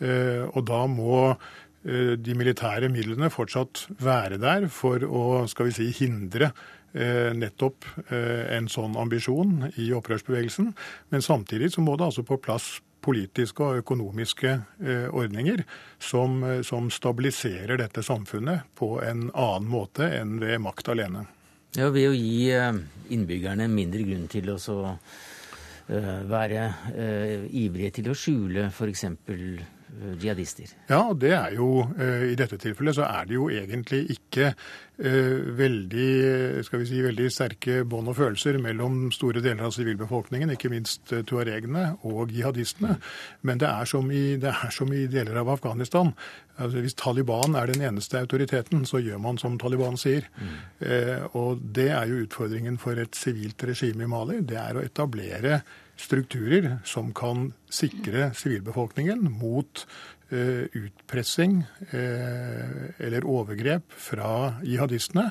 Eh, og da må de militære midlene fortsatt være der for å skal vi si, hindre nettopp eh, en sånn ambisjon i opprørsbevegelsen. Men samtidig så må det altså på plass politiske og økonomiske eh, ordninger som, eh, som, stabiliserer dette samfunnet på en annen måte enn ved makt alene. Ja, Ved å gi eh, innbyggerne mindre grunn til å være ivrige til å skjule f.eks. Eh, jihadister? Ja, det er jo eh, I dette tilfellet så er det jo egentlig ikke eh, veldig skal vi si, veldig sterke bånd og følelser mellom store deler av sivilbefolkningen, ikke minst tuaregene og jihadistene. Men det er som i, det er som i deler av Afghanistan. Altså, hvis Taliban er den eneste autoriteten, så gjør man som Taliban sier. Mm. Eh, og det er jo utfordringen for et sivilt regime i Mali. Det er å etablere strukturer som kan sikre sivilbefolkningen mot eh, utpressing eh, eller overgrep fra jihadistene.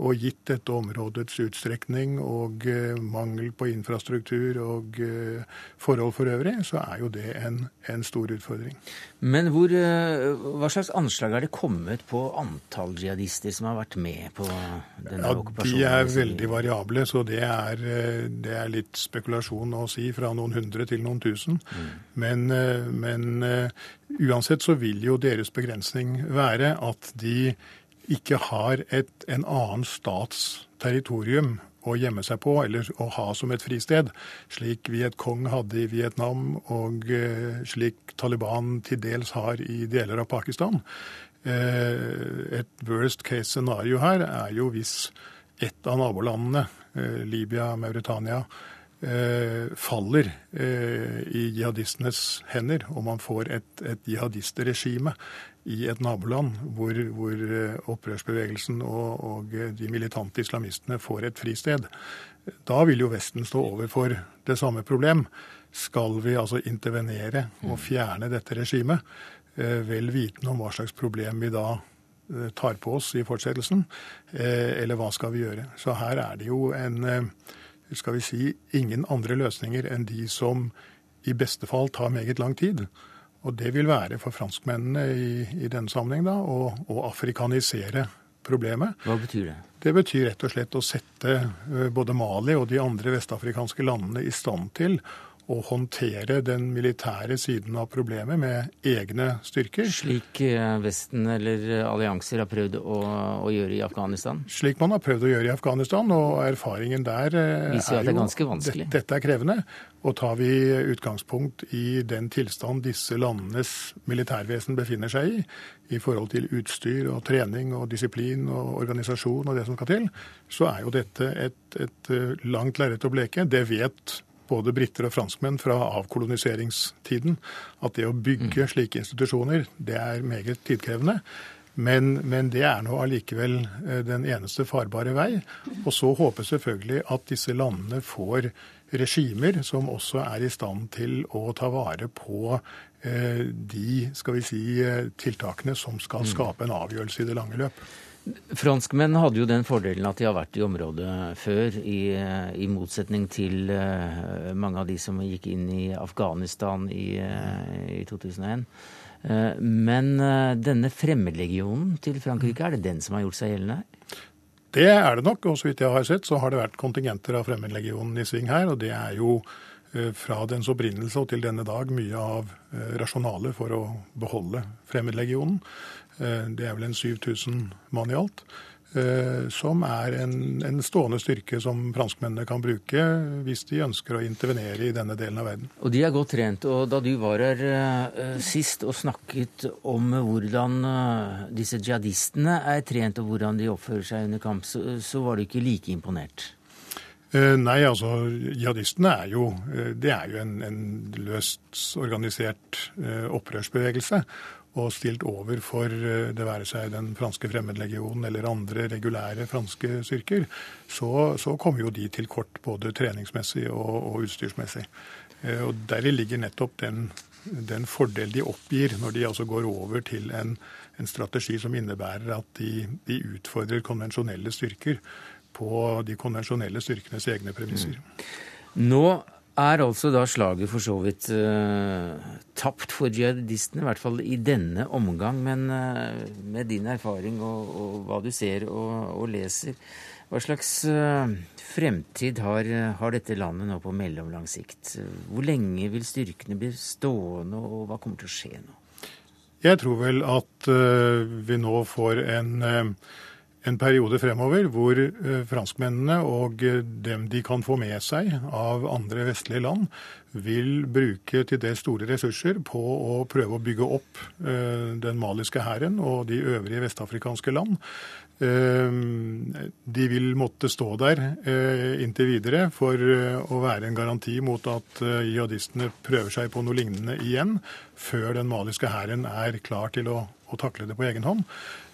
Og gitt dette områdets utstrekning og uh, mangel på infrastruktur og uh, forhold for øvrig, så er jo det en, en stor utfordring. Men hvor, uh, hva slags anslag er det kommet på antall jihadister som har vært med på denne ja, okkupasjonen? De er veldig variable, så det er, det er, litt spekulasjon å si. Fra noen hundre til noen tusen. Mm. Men, men uansett så vil jo deres begrensning være at de ikke har et, en annen stats territorium å gjemme seg på, eller å ha som et fristed, slik Viet-Cong hadde i Vietnam, og eh, slik Taliban til dels har i deler av Pakistan. Eh, et worst case scenario her er jo hvis ett av nabolandene, eh, Libya, Mauritania, faller i jihadistenes hender, og man får et, et jihadistregime i et naboland hvor, hvor eh, opprørsbevegelsen og, og, de militante islamistene får et fristed. Da vil jo Vesten stå overfor det samme problem. Skal vi altså intervenere og fjerne dette regimet, eh, vel vitende om hva slags problem vi da eh, tar på oss i fortsettelsen, eller hva skal vi gjøre? Så her er det jo en, skal vi si, ingen andre løsninger enn de som i beste fall tar meget lang tid. Og det vil være for franskmennene i, i denne sammenheng da, å, å, afrikanisere problemet. Hva betyr det? Det betyr rett og slett å sette eh, både Mali og de andre vestafrikanske landene i stand til å håndtere den militære siden av problemet med egne styrker. Slik eh, Vesten eller allianser har prøvd å, å, gjøre i Afghanistan? Slik man har prøvd å gjøre i Afghanistan, og erfaringen der eh, Viser er, at det er ganske vanskelig. Det, dette er krevende. Og tar vi utgangspunkt i den tilstand disse landenes militærvesen befinner seg i, i forhold til utstyr og trening og disiplin og organisasjon og det som skal til, så er jo dette et, et eh, langt lerret å bleke. Det vet både briter og franskmenn fra avkoloniseringstiden at det å bygge mm. slike institusjoner, det er meget tidkrevende. Men, men, det er nå allikevel eh, den eneste farbare vei. Og så håper selvfølgelig at disse landene får regimer som også er i stand til å ta vare på eh, de skal vi si, eh, tiltakene som skal mm. skape en avgjørelse i det lange løp. Franskmenn hadde jo den fordelen at de har vært i området før, i, i motsetning til uh, mange av de som gikk inn i Afghanistan i, uh, i 2001. Uh, men denne fremmedlegionen til Frankrike, er det den som har gjort seg gjeldende? Det er det nok, og så vidt jeg har sett, så har det vært kontingenter av Fremmedlegionen i sving her. Og det er jo fra dens opprinnelse og til denne dag mye av rasjonalet for å beholde Fremmedlegionen. Det er vel en 7000 mann i alt. Eh, som er en, en, stående styrke som franskmennene kan bruke hvis de ønsker å intervenere i denne delen av verden. Og de er godt trent. og Da du var her uh, sist og snakket om hvordan disse jihadistene er trent og hvordan de oppfører seg under kamp, så, så var du ikke like imponert? Nei, altså jihadistene er jo, det er jo en, en løst organisert opprørsbevegelse og stilt over for eh, det være seg den franske fremmedlegionen eller andre regulære franske styrker, så, så kommer jo de til kort både treningsmessig og, og utstyrsmessig. Eh, og Deri ligger nettopp den, den, fordel de oppgir når de altså går over til en, en strategi som innebærer at de, de, utfordrer konvensjonelle styrker på de konvensjonelle styrkenes egne premisser. Mm. Nå er altså da slaget for så vidt uh, tapt for jihadistene, i hvert fall i denne omgang. Men uh, med din erfaring og, og, hva du ser og, og leser, hva slags uh, fremtid har, har, dette landet nå på mellomlang sikt? Hvor lenge vil styrkene bli stående, og hva kommer til å skje nå? Jeg tror vel at vi nå får en en periode fremover hvor eh, franskmennene og eh, dem de kan få med seg av andre vestlige land, vil bruke til det store ressurser på å prøve å bygge opp eh, den maliske hæren og de øvrige vestafrikanske land. De vil måtte stå der inntil videre for å være en garanti mot at jihadistene prøver seg på noe lignende igjen, før den maliske hæren er klar til å, å takle det på egen hånd.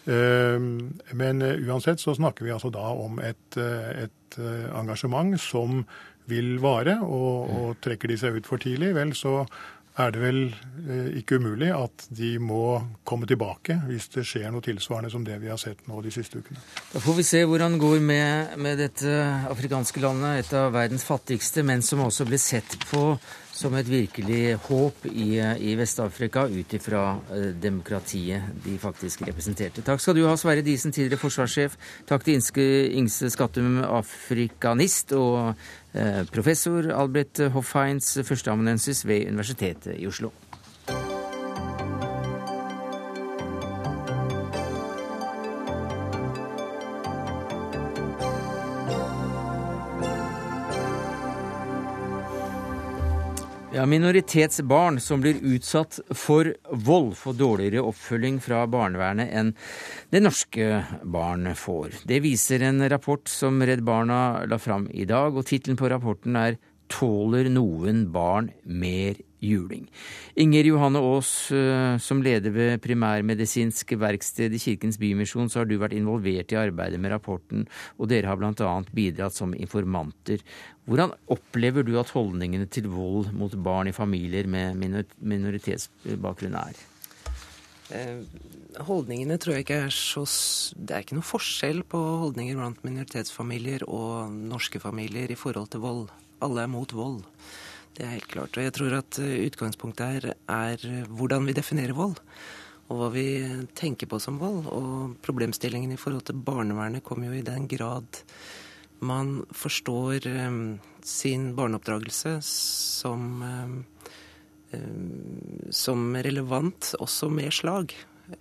Ehm, men eh, uansett så snakker vi altså da om et, eh, et eh, engasjement som vil vare. Og, og, trekker de seg ut for tidlig, vel så er det vel ikke umulig at de må komme tilbake hvis det skjer noe tilsvarende som det vi har sett nå de siste ukene. Da får vi se hvordan det går med, med dette afrikanske landet, et av verdens fattigste, men som også blir sett på som et virkelig håp i, i Vest-Afrika ut ifra eh, demokratiet de faktisk representerte. Takk skal du ha, Sverre Disen, tidligere forsvarssjef. Takk til Inske, Ingse Skattum, afrikanist, og eh, professor Albert Hoffheins, førsteamanuensis ved Universitetet i Oslo. Ja, Minoritetsbarn som blir utsatt for vold, får dårligere oppfølging fra barnevernet enn det norske barn får. Det viser en rapport som Redd Barna la fram i dag, og tittelen på rapporten er Tåler noen barn mer juling? Inger Johanne Aas, eh, som leder ved Primærmedisinsk verksted i Kirkens Bymisjon, så har du vært involvert i arbeidet med rapporten, og dere har bl.a. bidratt som informanter. Hvordan opplever du at holdningene til vold mot barn i familier med minoritetsbakgrunn er? Eh, holdningene tror jeg ikke er så Det er ikke noe forskjell på holdninger blant minoritetsfamilier og norske familier i forhold til vold. Alle er mot vold. Det er helt klart. Og jeg tror at eh, utgangspunktet her er hvordan vi definerer vold. Og hva vi tenker på som vold. Og problemstillingen i forhold til barnevernet kommer jo i den grad man forstår um, sin barneoppdragelse som, um, som relevant også med slag.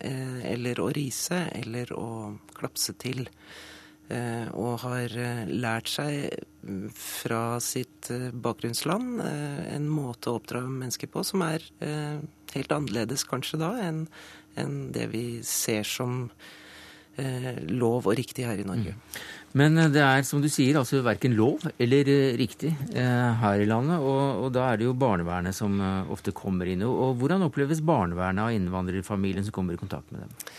Eller å rise, eller å klapse til. Og har lært seg fra sitt bakgrunnsland en måte å oppdra mennesker på som er helt annerledes kanskje da enn det vi ser som lov og riktig her i Norge. Mm. Men eh, det er som du sier, altså verken lov eller eh, riktig eh, her i landet. Og, og, da er det jo barnevernet som ofte kommer inn. Og, hvordan oppleves barnevernet av innvandrerfamilien som kommer i kontakt med dem?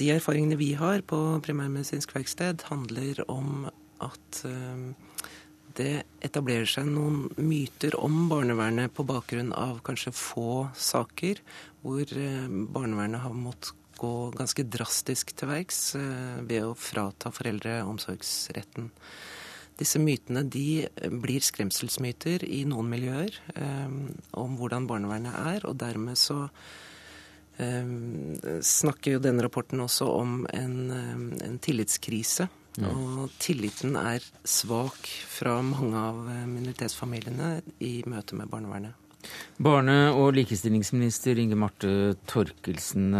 De erfaringene vi har på primærmedisinsk verksted, handler om at det etablerer seg noen myter om barnevernet på bakgrunn av kanskje få saker hvor barnevernet har måttet gå ganske drastisk til verks eh, ved å frata foreldre omsorgsretten. Disse mytene de blir skremselsmyter i noen miljøer eh, om hvordan barnevernet er, og dermed så eh, snakker jo denne rapporten også om en, en tillitskrise Og tilliten er svak fra mange av minoritetsfamiliene i møte med barnevernet. Barne- og likestillingsminister Inge Marte Torkelsen,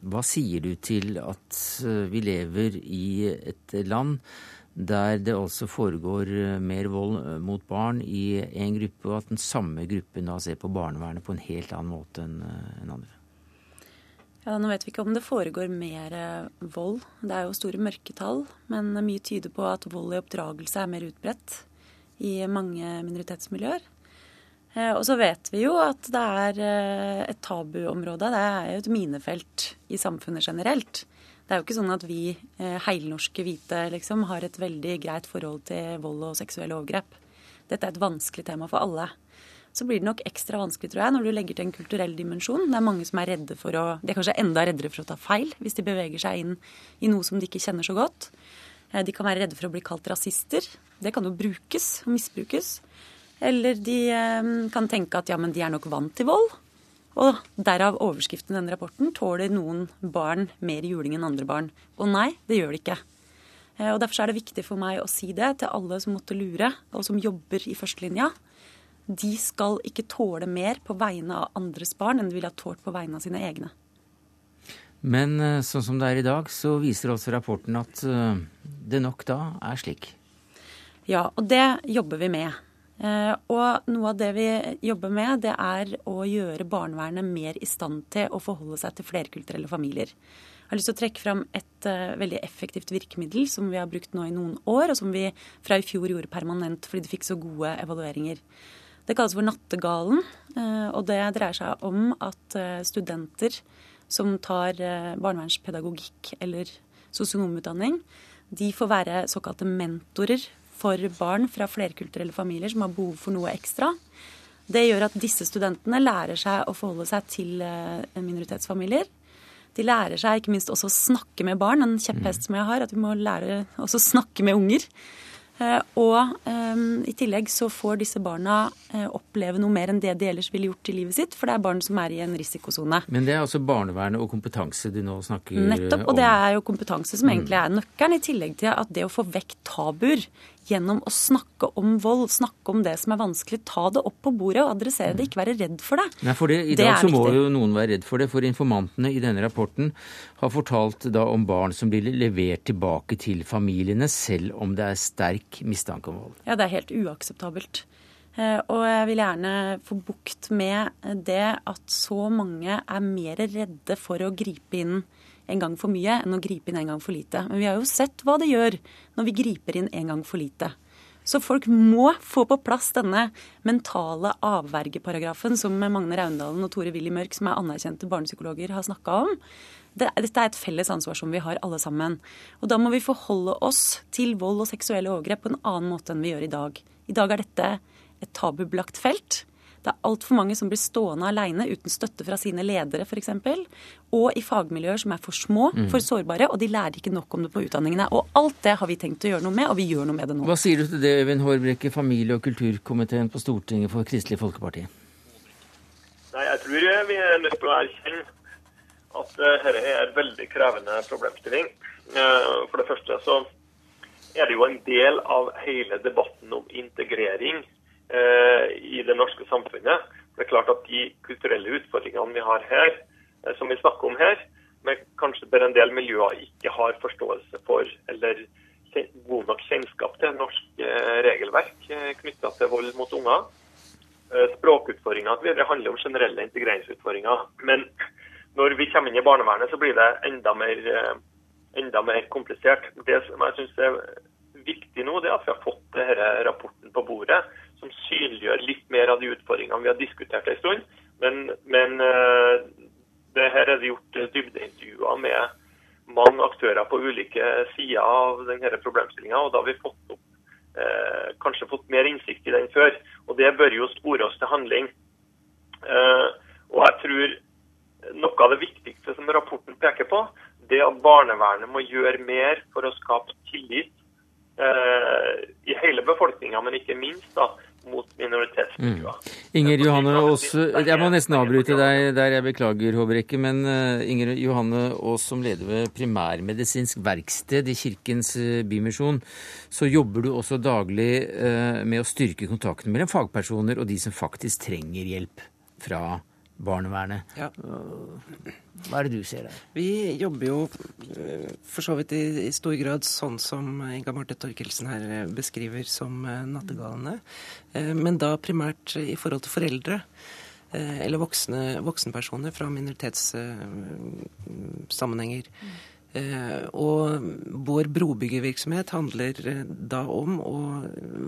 hva sier du til at vi lever i et land der det altså foregår mer vold mot barn i en gruppe, og at den samme gruppen da ser på barnevernet på en helt annen måte enn andre? Ja, Nå vet vi ikke om det foregår mer vold. Det er jo store mørketall. Men mye tyder på at vold i oppdragelse er mer utbredt i mange minoritetsmiljøer. Og så vet vi jo at det er et tabuområde. Det er jo et minefelt i samfunnet generelt. Det er jo ikke sånn at vi heilnorske hvite liksom, har et veldig greit forhold til vold og seksuelle overgrep. Dette er et vanskelig tema for alle. Så blir det nok ekstra vanskelig tror jeg, når du legger til en kulturell dimensjon. Det er mange som er redde for å De er kanskje enda reddere for å ta feil hvis de beveger seg inn i noe som de ikke kjenner så godt. De kan være redde for å bli kalt rasister. Det kan jo brukes og misbrukes. Eller de kan tenke at ja, men de er nok vant til vold. Og derav overskriften i denne rapporten tåler noen barn mer juling enn andre barn. Og nei, det gjør de ikke. Og Derfor er det viktig for meg å si det til alle som måtte lure, og som jobber i førstelinja. De skal ikke tåle mer på vegne av andres barn enn de ville ha tålt på vegne av sine egne. Men sånn som det er i dag, så viser også rapporten at det nok da er slik. Ja, og det jobber vi med. Og noe av det vi jobber med, det er å gjøre barnevernet mer i stand til å forholde seg til flerkulturelle familier. Jeg har lyst til å trekke fram et uh, veldig effektivt virkemiddel som vi har brukt nå i noen år, og som vi fra i fjor gjorde permanent fordi det fikk så gode evalueringer. Det kalles for Nattegalen, uh, og det dreier seg om at uh, studenter som tar barnevernspedagogikk eller sosionomutdanning, de får være såkalte mentorer for barn fra flerkulturelle familier som har behov for noe ekstra. Det gjør at disse studentene lærer seg å forholde seg til minoritetsfamilier. De lærer seg ikke minst også å snakke med barn, en kjepphest som jeg har, at vi må lære også å snakke med unger. Og um, i tillegg så får disse barna uh, oppleve noe mer enn det de ellers ville gjort i livet sitt, for det er barn som er i en risikosone. Men det er altså barnevernet og kompetanse du nå snakker om? Nettopp, og det er jo kompetanse som egentlig er nøkkelen, i tillegg til at det å få vekk tabuer gjennom å snakke om vold, snakke om det som er vanskelig, ta det opp på bordet og adressere det, ikke være redd for det. Nei, for det, I det dag så må jo noen være redd for det, for informantene i denne rapporten har fortalt da om barn som blir levert tilbake til familiene, selv om det er sterk mistanke om vold. Ja, det er helt uakseptabelt. Og jeg vil gjerne få bukt med det at så mange er mer redde for å gripe inn en gang for mye enn å gripe inn en gang for lite. Men vi har jo sett hva det gjør når vi griper inn en gang for lite. Så folk må få på plass denne mentale avvergeparagrafen som Magne Raundalen og Tore Willy Mørk, som er anerkjente barnepsykologer, har snakka om. Dette er et felles ansvar som vi har alle sammen. Og da må vi forholde oss til vold og seksuelle overgrep på en annen måte enn vi gjør i dag. I dag er dette et tabubelagt felt. Det er altfor mange som blir stående alene uten støtte fra sine ledere f.eks. Og i fagmiljøer som er for små, for sårbare, og de lærer ikke nok om det på utdanningene. Og alt det har vi tenkt å gjøre noe med, og vi gjør noe med det nå. Hva sier du til det, Øyvind Hårbrekke, familie- og kulturkomiteen på Stortinget for Kristelig Folkeparti? Nei, Jeg tror vi er nødt til å erkjenne at dette er en veldig krevende problemstilling. For det første så er det jo en del av hele debatten om integrering i det norske samfunnet. Det er klart at De kulturelle utfordringene vi har her, som vi snakker om her, men kanskje der en del miljøer ikke har forståelse for eller god nok kjennskap til norsk regelverk knytta til vold mot unger. Språkutfordringer osv. handler om generelle integreringsutfordringer. Men når vi kommer inn i barnevernet, så blir det enda mer, enda mer komplisert. Det som jeg synes er viktig nå, det er at vi har fått denne rapporten på bordet som synliggjør litt mer av de utfordringene vi har diskutert en stund. Men, men det her er det gjort dybdeintervjuer med mange aktører på ulike sider av denne problemstillinga, da har vi fått opp, eh, kanskje fått mer innsikt i den før. Og det bør jo spore oss til handling. Eh, og jeg tror noe av det viktigste som rapporten peker på, det at barnevernet må gjøre mer for å skape tillit eh, i hele befolkninga, men ikke minst da, mot minoritetsmiljøer. Mm. Inger Johanne Aas, jeg må nesten avbryte deg der, jeg beklager, Håbrekke. Men uh, Inger Johanne Aas, som leder ved Primærmedisinsk verksted i Kirkens uh, Bymisjon, så jobber du også daglig uh, med å styrke kontakten mellom fagpersoner og de som faktisk trenger hjelp fra barnevernet. Ja. Hva er det du ser der? Vi jobber jo eh, for så vidt i, i stor grad sånn som Inga Marte Torkelsen her eh, beskriver som eh, nattegalene. Men da primært i forhold til foreldre. Eller voksne, voksenpersoner fra minoritetssammenhenger. Mm. Eh, og vår brobyggervirksomhet handler eh, da om å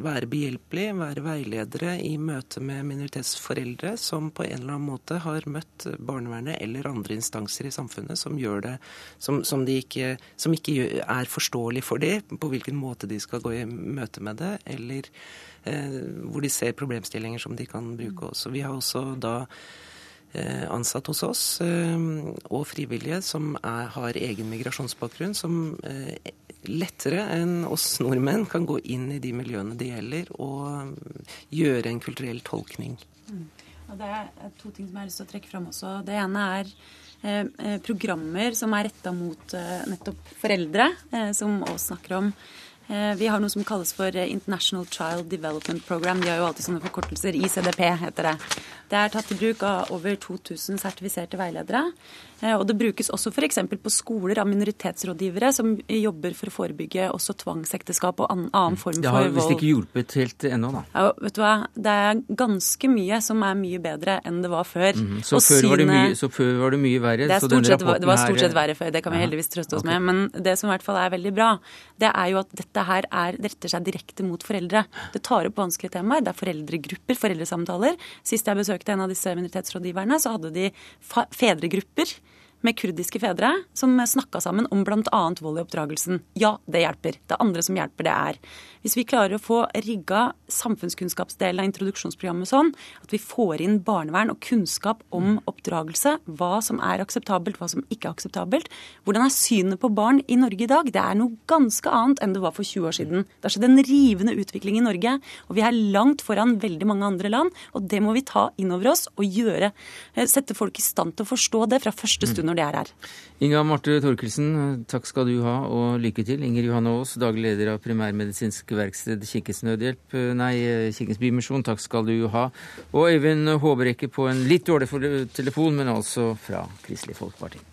være behjelpelig, være veiledere i møte med minoritetsforeldre som på en eller annen måte har møtt barnevernet eller andre instanser i samfunnet som det som, som, ikke, som ikke er forståelig for dem, på hvilken måte de skal gå i møte med det, eller eh, hvor de ser problemstillinger som de kan bruke også. Vi har også da ansatt hos oss, eh, og frivillige som er, har egen migrasjonsbakgrunn, som eh, lettere enn oss nordmenn kan gå inn i de miljøene det gjelder, og gjøre en kulturell tolkning. Mm. det er to ting som jeg har lyst til å trekke fram også. Det ene er eh, programmer som er retta mot eh, nettopp foreldre, eh, som Ås snakker om. Eh, vi har noe som kalles for eh, International Child Development Program. De har jo alltid sånne forkortelser. ICDP heter det. Det er tatt i bruk av over 2000 sertifiserte veiledere. Eh, og det brukes også f.eks. på skoler av minoritetsrådgivere som jobber for å forebygge også tvangsekteskap og annen form for vold. Det har visst ikke hjulpet helt ennå, da. Ja, vet du hva. Det er ganske mye som er mye bedre enn det var før. Mm, så, før syne... mye, så, før var det mye, verre? Det, sett, det var stort sett verre før, det kan vi heldigvis trøste oss okay. med. Men det som i hvert fall er veldig bra, det er jo at dette her er, retter seg direkte mot foreldre. Det tar opp vanskelige temaer. Det er foreldregrupper, foreldresamtaler. Sist jeg besøkte en av disse minoritetsrådgiverne, så hadde de fedregrupper med kurdiske fedre som snakka sammen om bl.a. vold i oppdragelsen. Ja, det hjelper. Det andre som hjelper, det er hvis vi klarer å få rigga samfunnskunnskapsdelen av introduksjonsprogrammet sånn at vi får inn barnevern og kunnskap om oppdragelse, hva som er akseptabelt, hva som ikke er akseptabelt. Hvordan er synet på barn i Norge i dag? Det er noe ganske annet enn det var for 20 år siden. Det har skjedd en rivende utvikling i Norge, og vi er langt foran veldig mange andre land. Og det må vi ta inn over oss og gjøre, eh, sette folk i stand til å forstå det fra første stund når de er her. Inga Marte Thorkildsen, takk skal du ha, og lykke til. Inger Johanne Aas, daglig leder av Primærmedisinsk verksted Kirkens Nødhjelp, nei, Kirkens Bymisjon, takk skal du ha. Og Øyvind Håbrekke på en litt dårlig telefon, men altså fra Kristelig Folkeparti.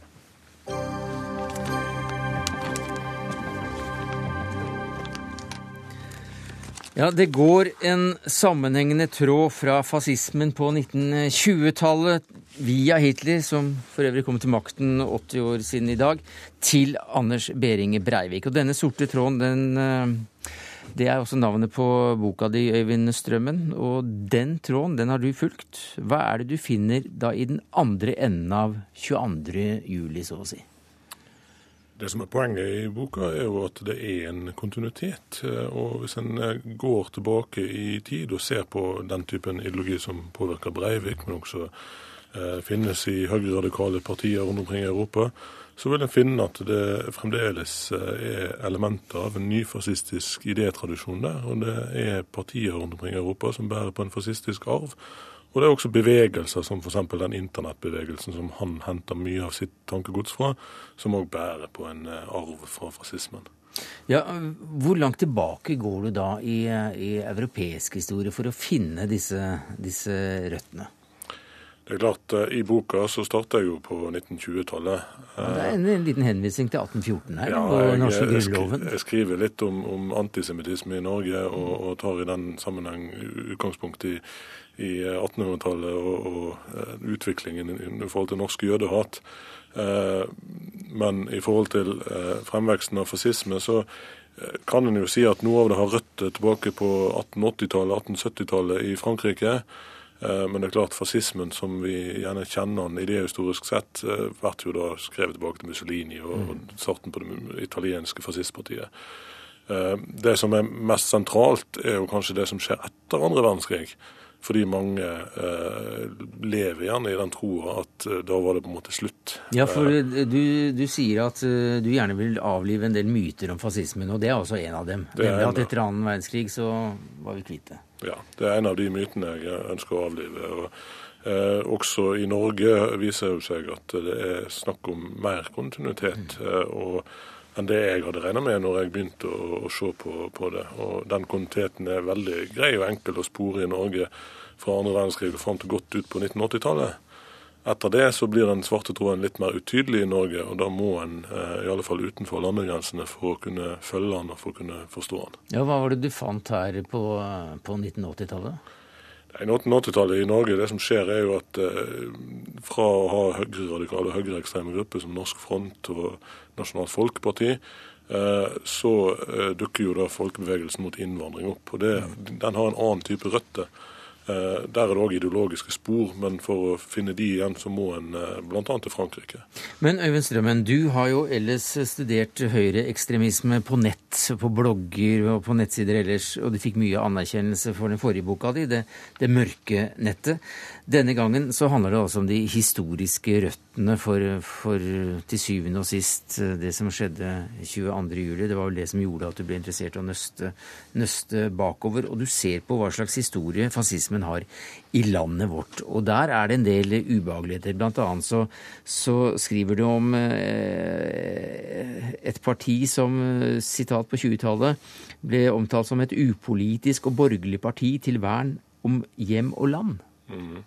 Ja, Det går en sammenhengende tråd fra fascismen på 1920-tallet via Hitler, som for øvrig kom til makten 80 år siden i dag, til Anders Behringe Breivik. Og denne sorte tråden, den, eh, det er også navnet på boka di, Øyvind Strømmen. Og den tråden, den har du fulgt. Hva er det du finner da i den andre enden av 22. juli, så å si? Det som er Poenget i boka er jo at det er en kontinuitet. og Hvis en eh, går tilbake i tid og ser på den typen ideologi som påvirker Breivik, men også eh, finnes i høyreradikale partier rundt omkring i Europa, så vil en finne at det fremdeles eh, er elementer av en nyfascistisk idétradisjon der. Og det er partier rundt omkring i Europa som bærer på en fascistisk arv. Og det er også bevegelser som f.eks. den internettbevegelsen som han henter mye av sitt tankegods fra, som òg bærer på en eh, arv fra fascismen. Ja, Hvor langt tilbake går du da i, i europeisk historie for å finne disse, disse røttene? Det er klart, eh, I boka så starter jeg jo på 1920-tallet. Ja, det er en, en, liten henvisning til 1814 her, ja, og norske grunnloven. Jeg skriver litt om, om antisemittisme i Norge, og, og, tar i den sammenheng utgangspunkt i i 1800-tallet og, og, eh, utviklingen i forhold til norsk jødehat. Eh, men i forhold til eh, fremveksten av fascisme, så kan en jo si at noe av det har røtter tilbake på 1880-tallet, 1870-tallet i Frankrike. Men det er klart fascismen som vi gjerne kjenner den idehistorisk sett, blir jo da skrevet tilbake til Mussolini og mm. starten på det italienske fascistpartiet. Det som er mest sentralt, er jo kanskje det som skjer etter andre verdenskrig. Fordi mange eh, lever gjerne i den troa at eh, da var det på en måte slutt. Ja, for eh, du, du, sier at uh, du gjerne vil avlive en del myter om fascismen, og det er også en av dem. Nemlig at etter annen verdenskrig så var vi kvitt det. Ja, det er en av de mytene jeg ønsker å avlive. og Eh, også i Norge viser det seg at det er snakk om mer kontinuitet eh, og, enn det jeg hadde regna med når jeg begynte å, å se på, på, det. Og Den kontinuiteten er veldig grei og enkel å spore i Norge fra andre verdenskrig og fram til godt ut på 1980-tallet. Etter det så blir den svarte troen litt mer utydelig i Norge, og da må en eh, i alle fall utenfor landegrensene for å kunne følge den og for å kunne forstå den. Ja, Hva var det du fant her på, på 1980-tallet? I 1980-tallet i Norge, det som skjer er jo at eh, fra å ha høyreradikale og høyreekstreme grupper som Norsk Front og Nasjonalt Folkeparti, eh, så dukker jo da folkebevegelsen mot innvandring opp. og det, Den har en annen type røtter. Eh, der er det òg ideologiske spor, men for å finne de igjen, så må en eh, bl.a. til Frankrike. Men Øyvind Strømmen, du har jo ellers studert høyreekstremisme på nett, på blogger og på nettsider ellers, og du fikk mye anerkjennelse for den forrige boka di, det, det mørke nettet. Denne gangen så handler det altså om de historiske røttene for, for til syvende og sist det som skjedde 22.07. Det var vel det som gjorde at du ble interessert i å nøste, nøste bakover. Og du ser på hva slags historie fascismen har i landet vårt. Og der er det en del ubehageligheter. Blant annet så, så skriver du om eh, et parti som, sitat på 20-tallet, ble omtalt som et upolitisk og borgerlig parti til vern om hjem og land. Mm.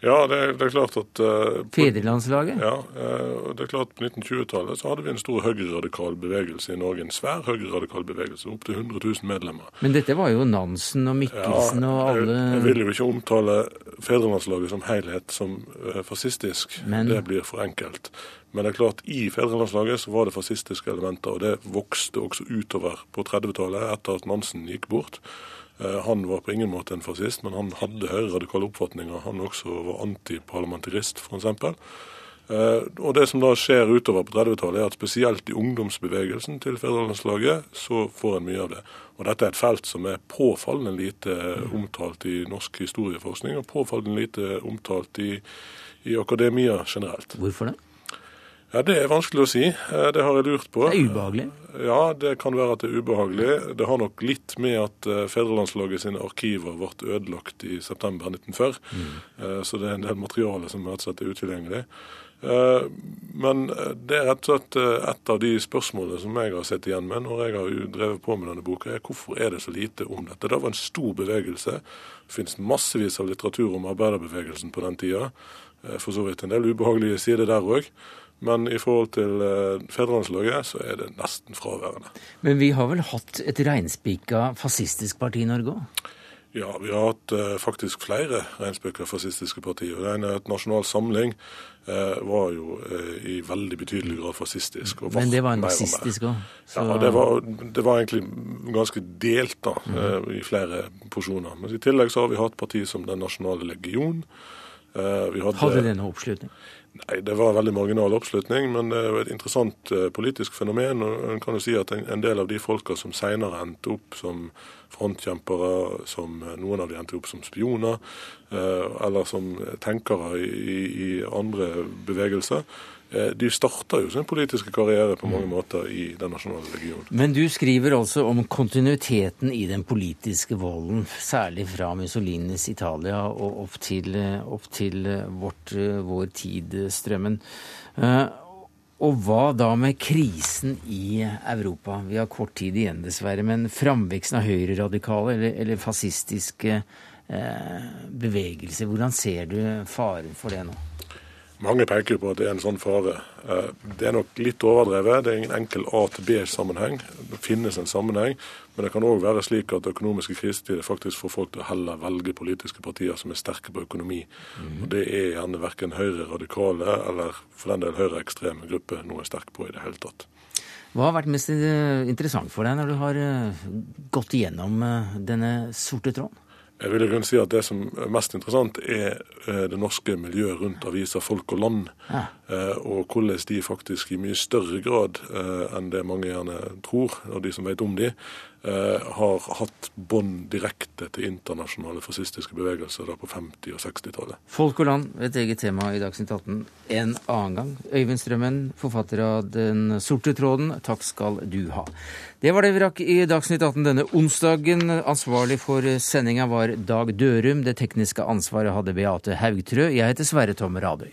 Ja, det, det, er klart at uh, Fedrelandslaget? Ja, uh, det er klart På 1920-tallet så hadde vi en stor høyreradikal bevegelse i Norge. En svær høyreradikal bevegelse, opptil 100 000 medlemmer. Men dette var jo Nansen og Mikkelsen ja, og alle jeg, jeg vil jo ikke omtale Fedrelandslaget som helhet som uh, fascistisk. Men... Det blir for enkelt. Men det er klart, i Fedrelandslaget så var det fascistiske elementer, og det vokste også utover på 30-tallet, etter at Nansen gikk bort. Eh, han var på ingen måte en fascist, men han hadde høyreradikale oppfatninger. Han også var antiparlamentarist, f.eks. Eh, og det som da skjer utover på 30-tallet, er at spesielt i ungdomsbevegelsen til fedrelandslaget, så får en mye av det. Og dette er et felt som er påfallende lite omtalt i norsk historieforskning, og påfallende lite omtalt i, i akademia generelt. Hvorfor det? Ja, Det er vanskelig å si. Eh, det har jeg lurt på. Det er ubehagelig? Ja, det kan være at det er ubehagelig. Det har nok litt med at eh, Fedrelandslaget sine arkiver ble ødelagt i september 1940. Mm. Eh, så det er en del materiale som rett og slett er utilgjengelig. Men det er rett og slett et av de spørsmålene som jeg har sett igjen med når jeg har drevet på med denne boka, er hvorfor er det så lite om dette. Det var en stor bevegelse. Det finnes massevis av litteratur om arbeiderbevegelsen på den tida. For så vidt en del ubehagelige sider der òg. Men i forhold til eh, fedrelandslaget så er det nesten fraværende. Men vi har vel hatt et reinspika fascistisk parti i Norge òg? Ja, vi har hatt uh, faktisk flere reinspika fascistiske partier. Det ene, et Nasjonal Samling, uh, var jo i veldig betydelig grad fascistisk. Men det var en nazistisk òg? Så... Ja, det var, det var, egentlig ganske delt da, mm. i flere porsjoner. Men i tillegg så har vi hatt partier som Den nasjonale legion. Hadde, hadde det noe oppslutning? Nei, Det var veldig marginal oppslutning, men det er jo et interessant uh, politisk fenomen. og En kan jo si at en, del av de folka som senere endte opp som frontkjempere, som uh, noen av de endte opp som spioner, uh, eller som tenkere i, i, andre bevegelser, Eh, de starta jo sin politiske karriere på mange måter i den nasjonale regionen. Men du skriver altså om kontinuiteten i den politiske volden, særlig fra Mussolinis Italia og opp til, opp til vårt, vår tid-strømmen. Eh, og hva da med krisen i Europa? Vi har kort tid igjen, dessverre. Men framveksten av høyreradikale eller, eller fascistiske eh, bevegelser, hvordan ser du faren for det nå? Mange peker på at det er en sånn fare. Eh, det er nok litt overdrevet. Det er ingen enkel A til B-sammenheng. Det finnes en sammenheng. Men det kan òg være slik at økonomiske krisetider faktisk får folk til å heller velge politiske partier som er sterke på økonomi. Mm. Og Det er gjerne verken høyre radikale eller for den del høyreekstreme grupper noe sterk på i det hele tatt. Hva har vært mest interessant for deg når du har eh, gått igjennom eh, denne sorte tråden? Jeg vil si at Det som er mest interessant, er eh, det norske miljøet rundt avisa Folk og Land. Ja. og hvordan de faktisk i mye større grad enn det mange gjerne tror, og de som vet om de, har hatt bånd direkte til internasjonale fascistiske bevegelser da på 50- og 60-tallet. Folk og land, et eget tema i Dagsnytt 18 en annen gang. Øyvind Strømmen, forfatter av Den sorte tråden, takk skal du ha. Det var det vi rakk i Dagsnytt 18 denne onsdagen. Ansvarlig for sendinga var Dag Dørum. Det tekniske ansvaret hadde Beate Haugtrø. Jeg heter Sverre Tom Radøy.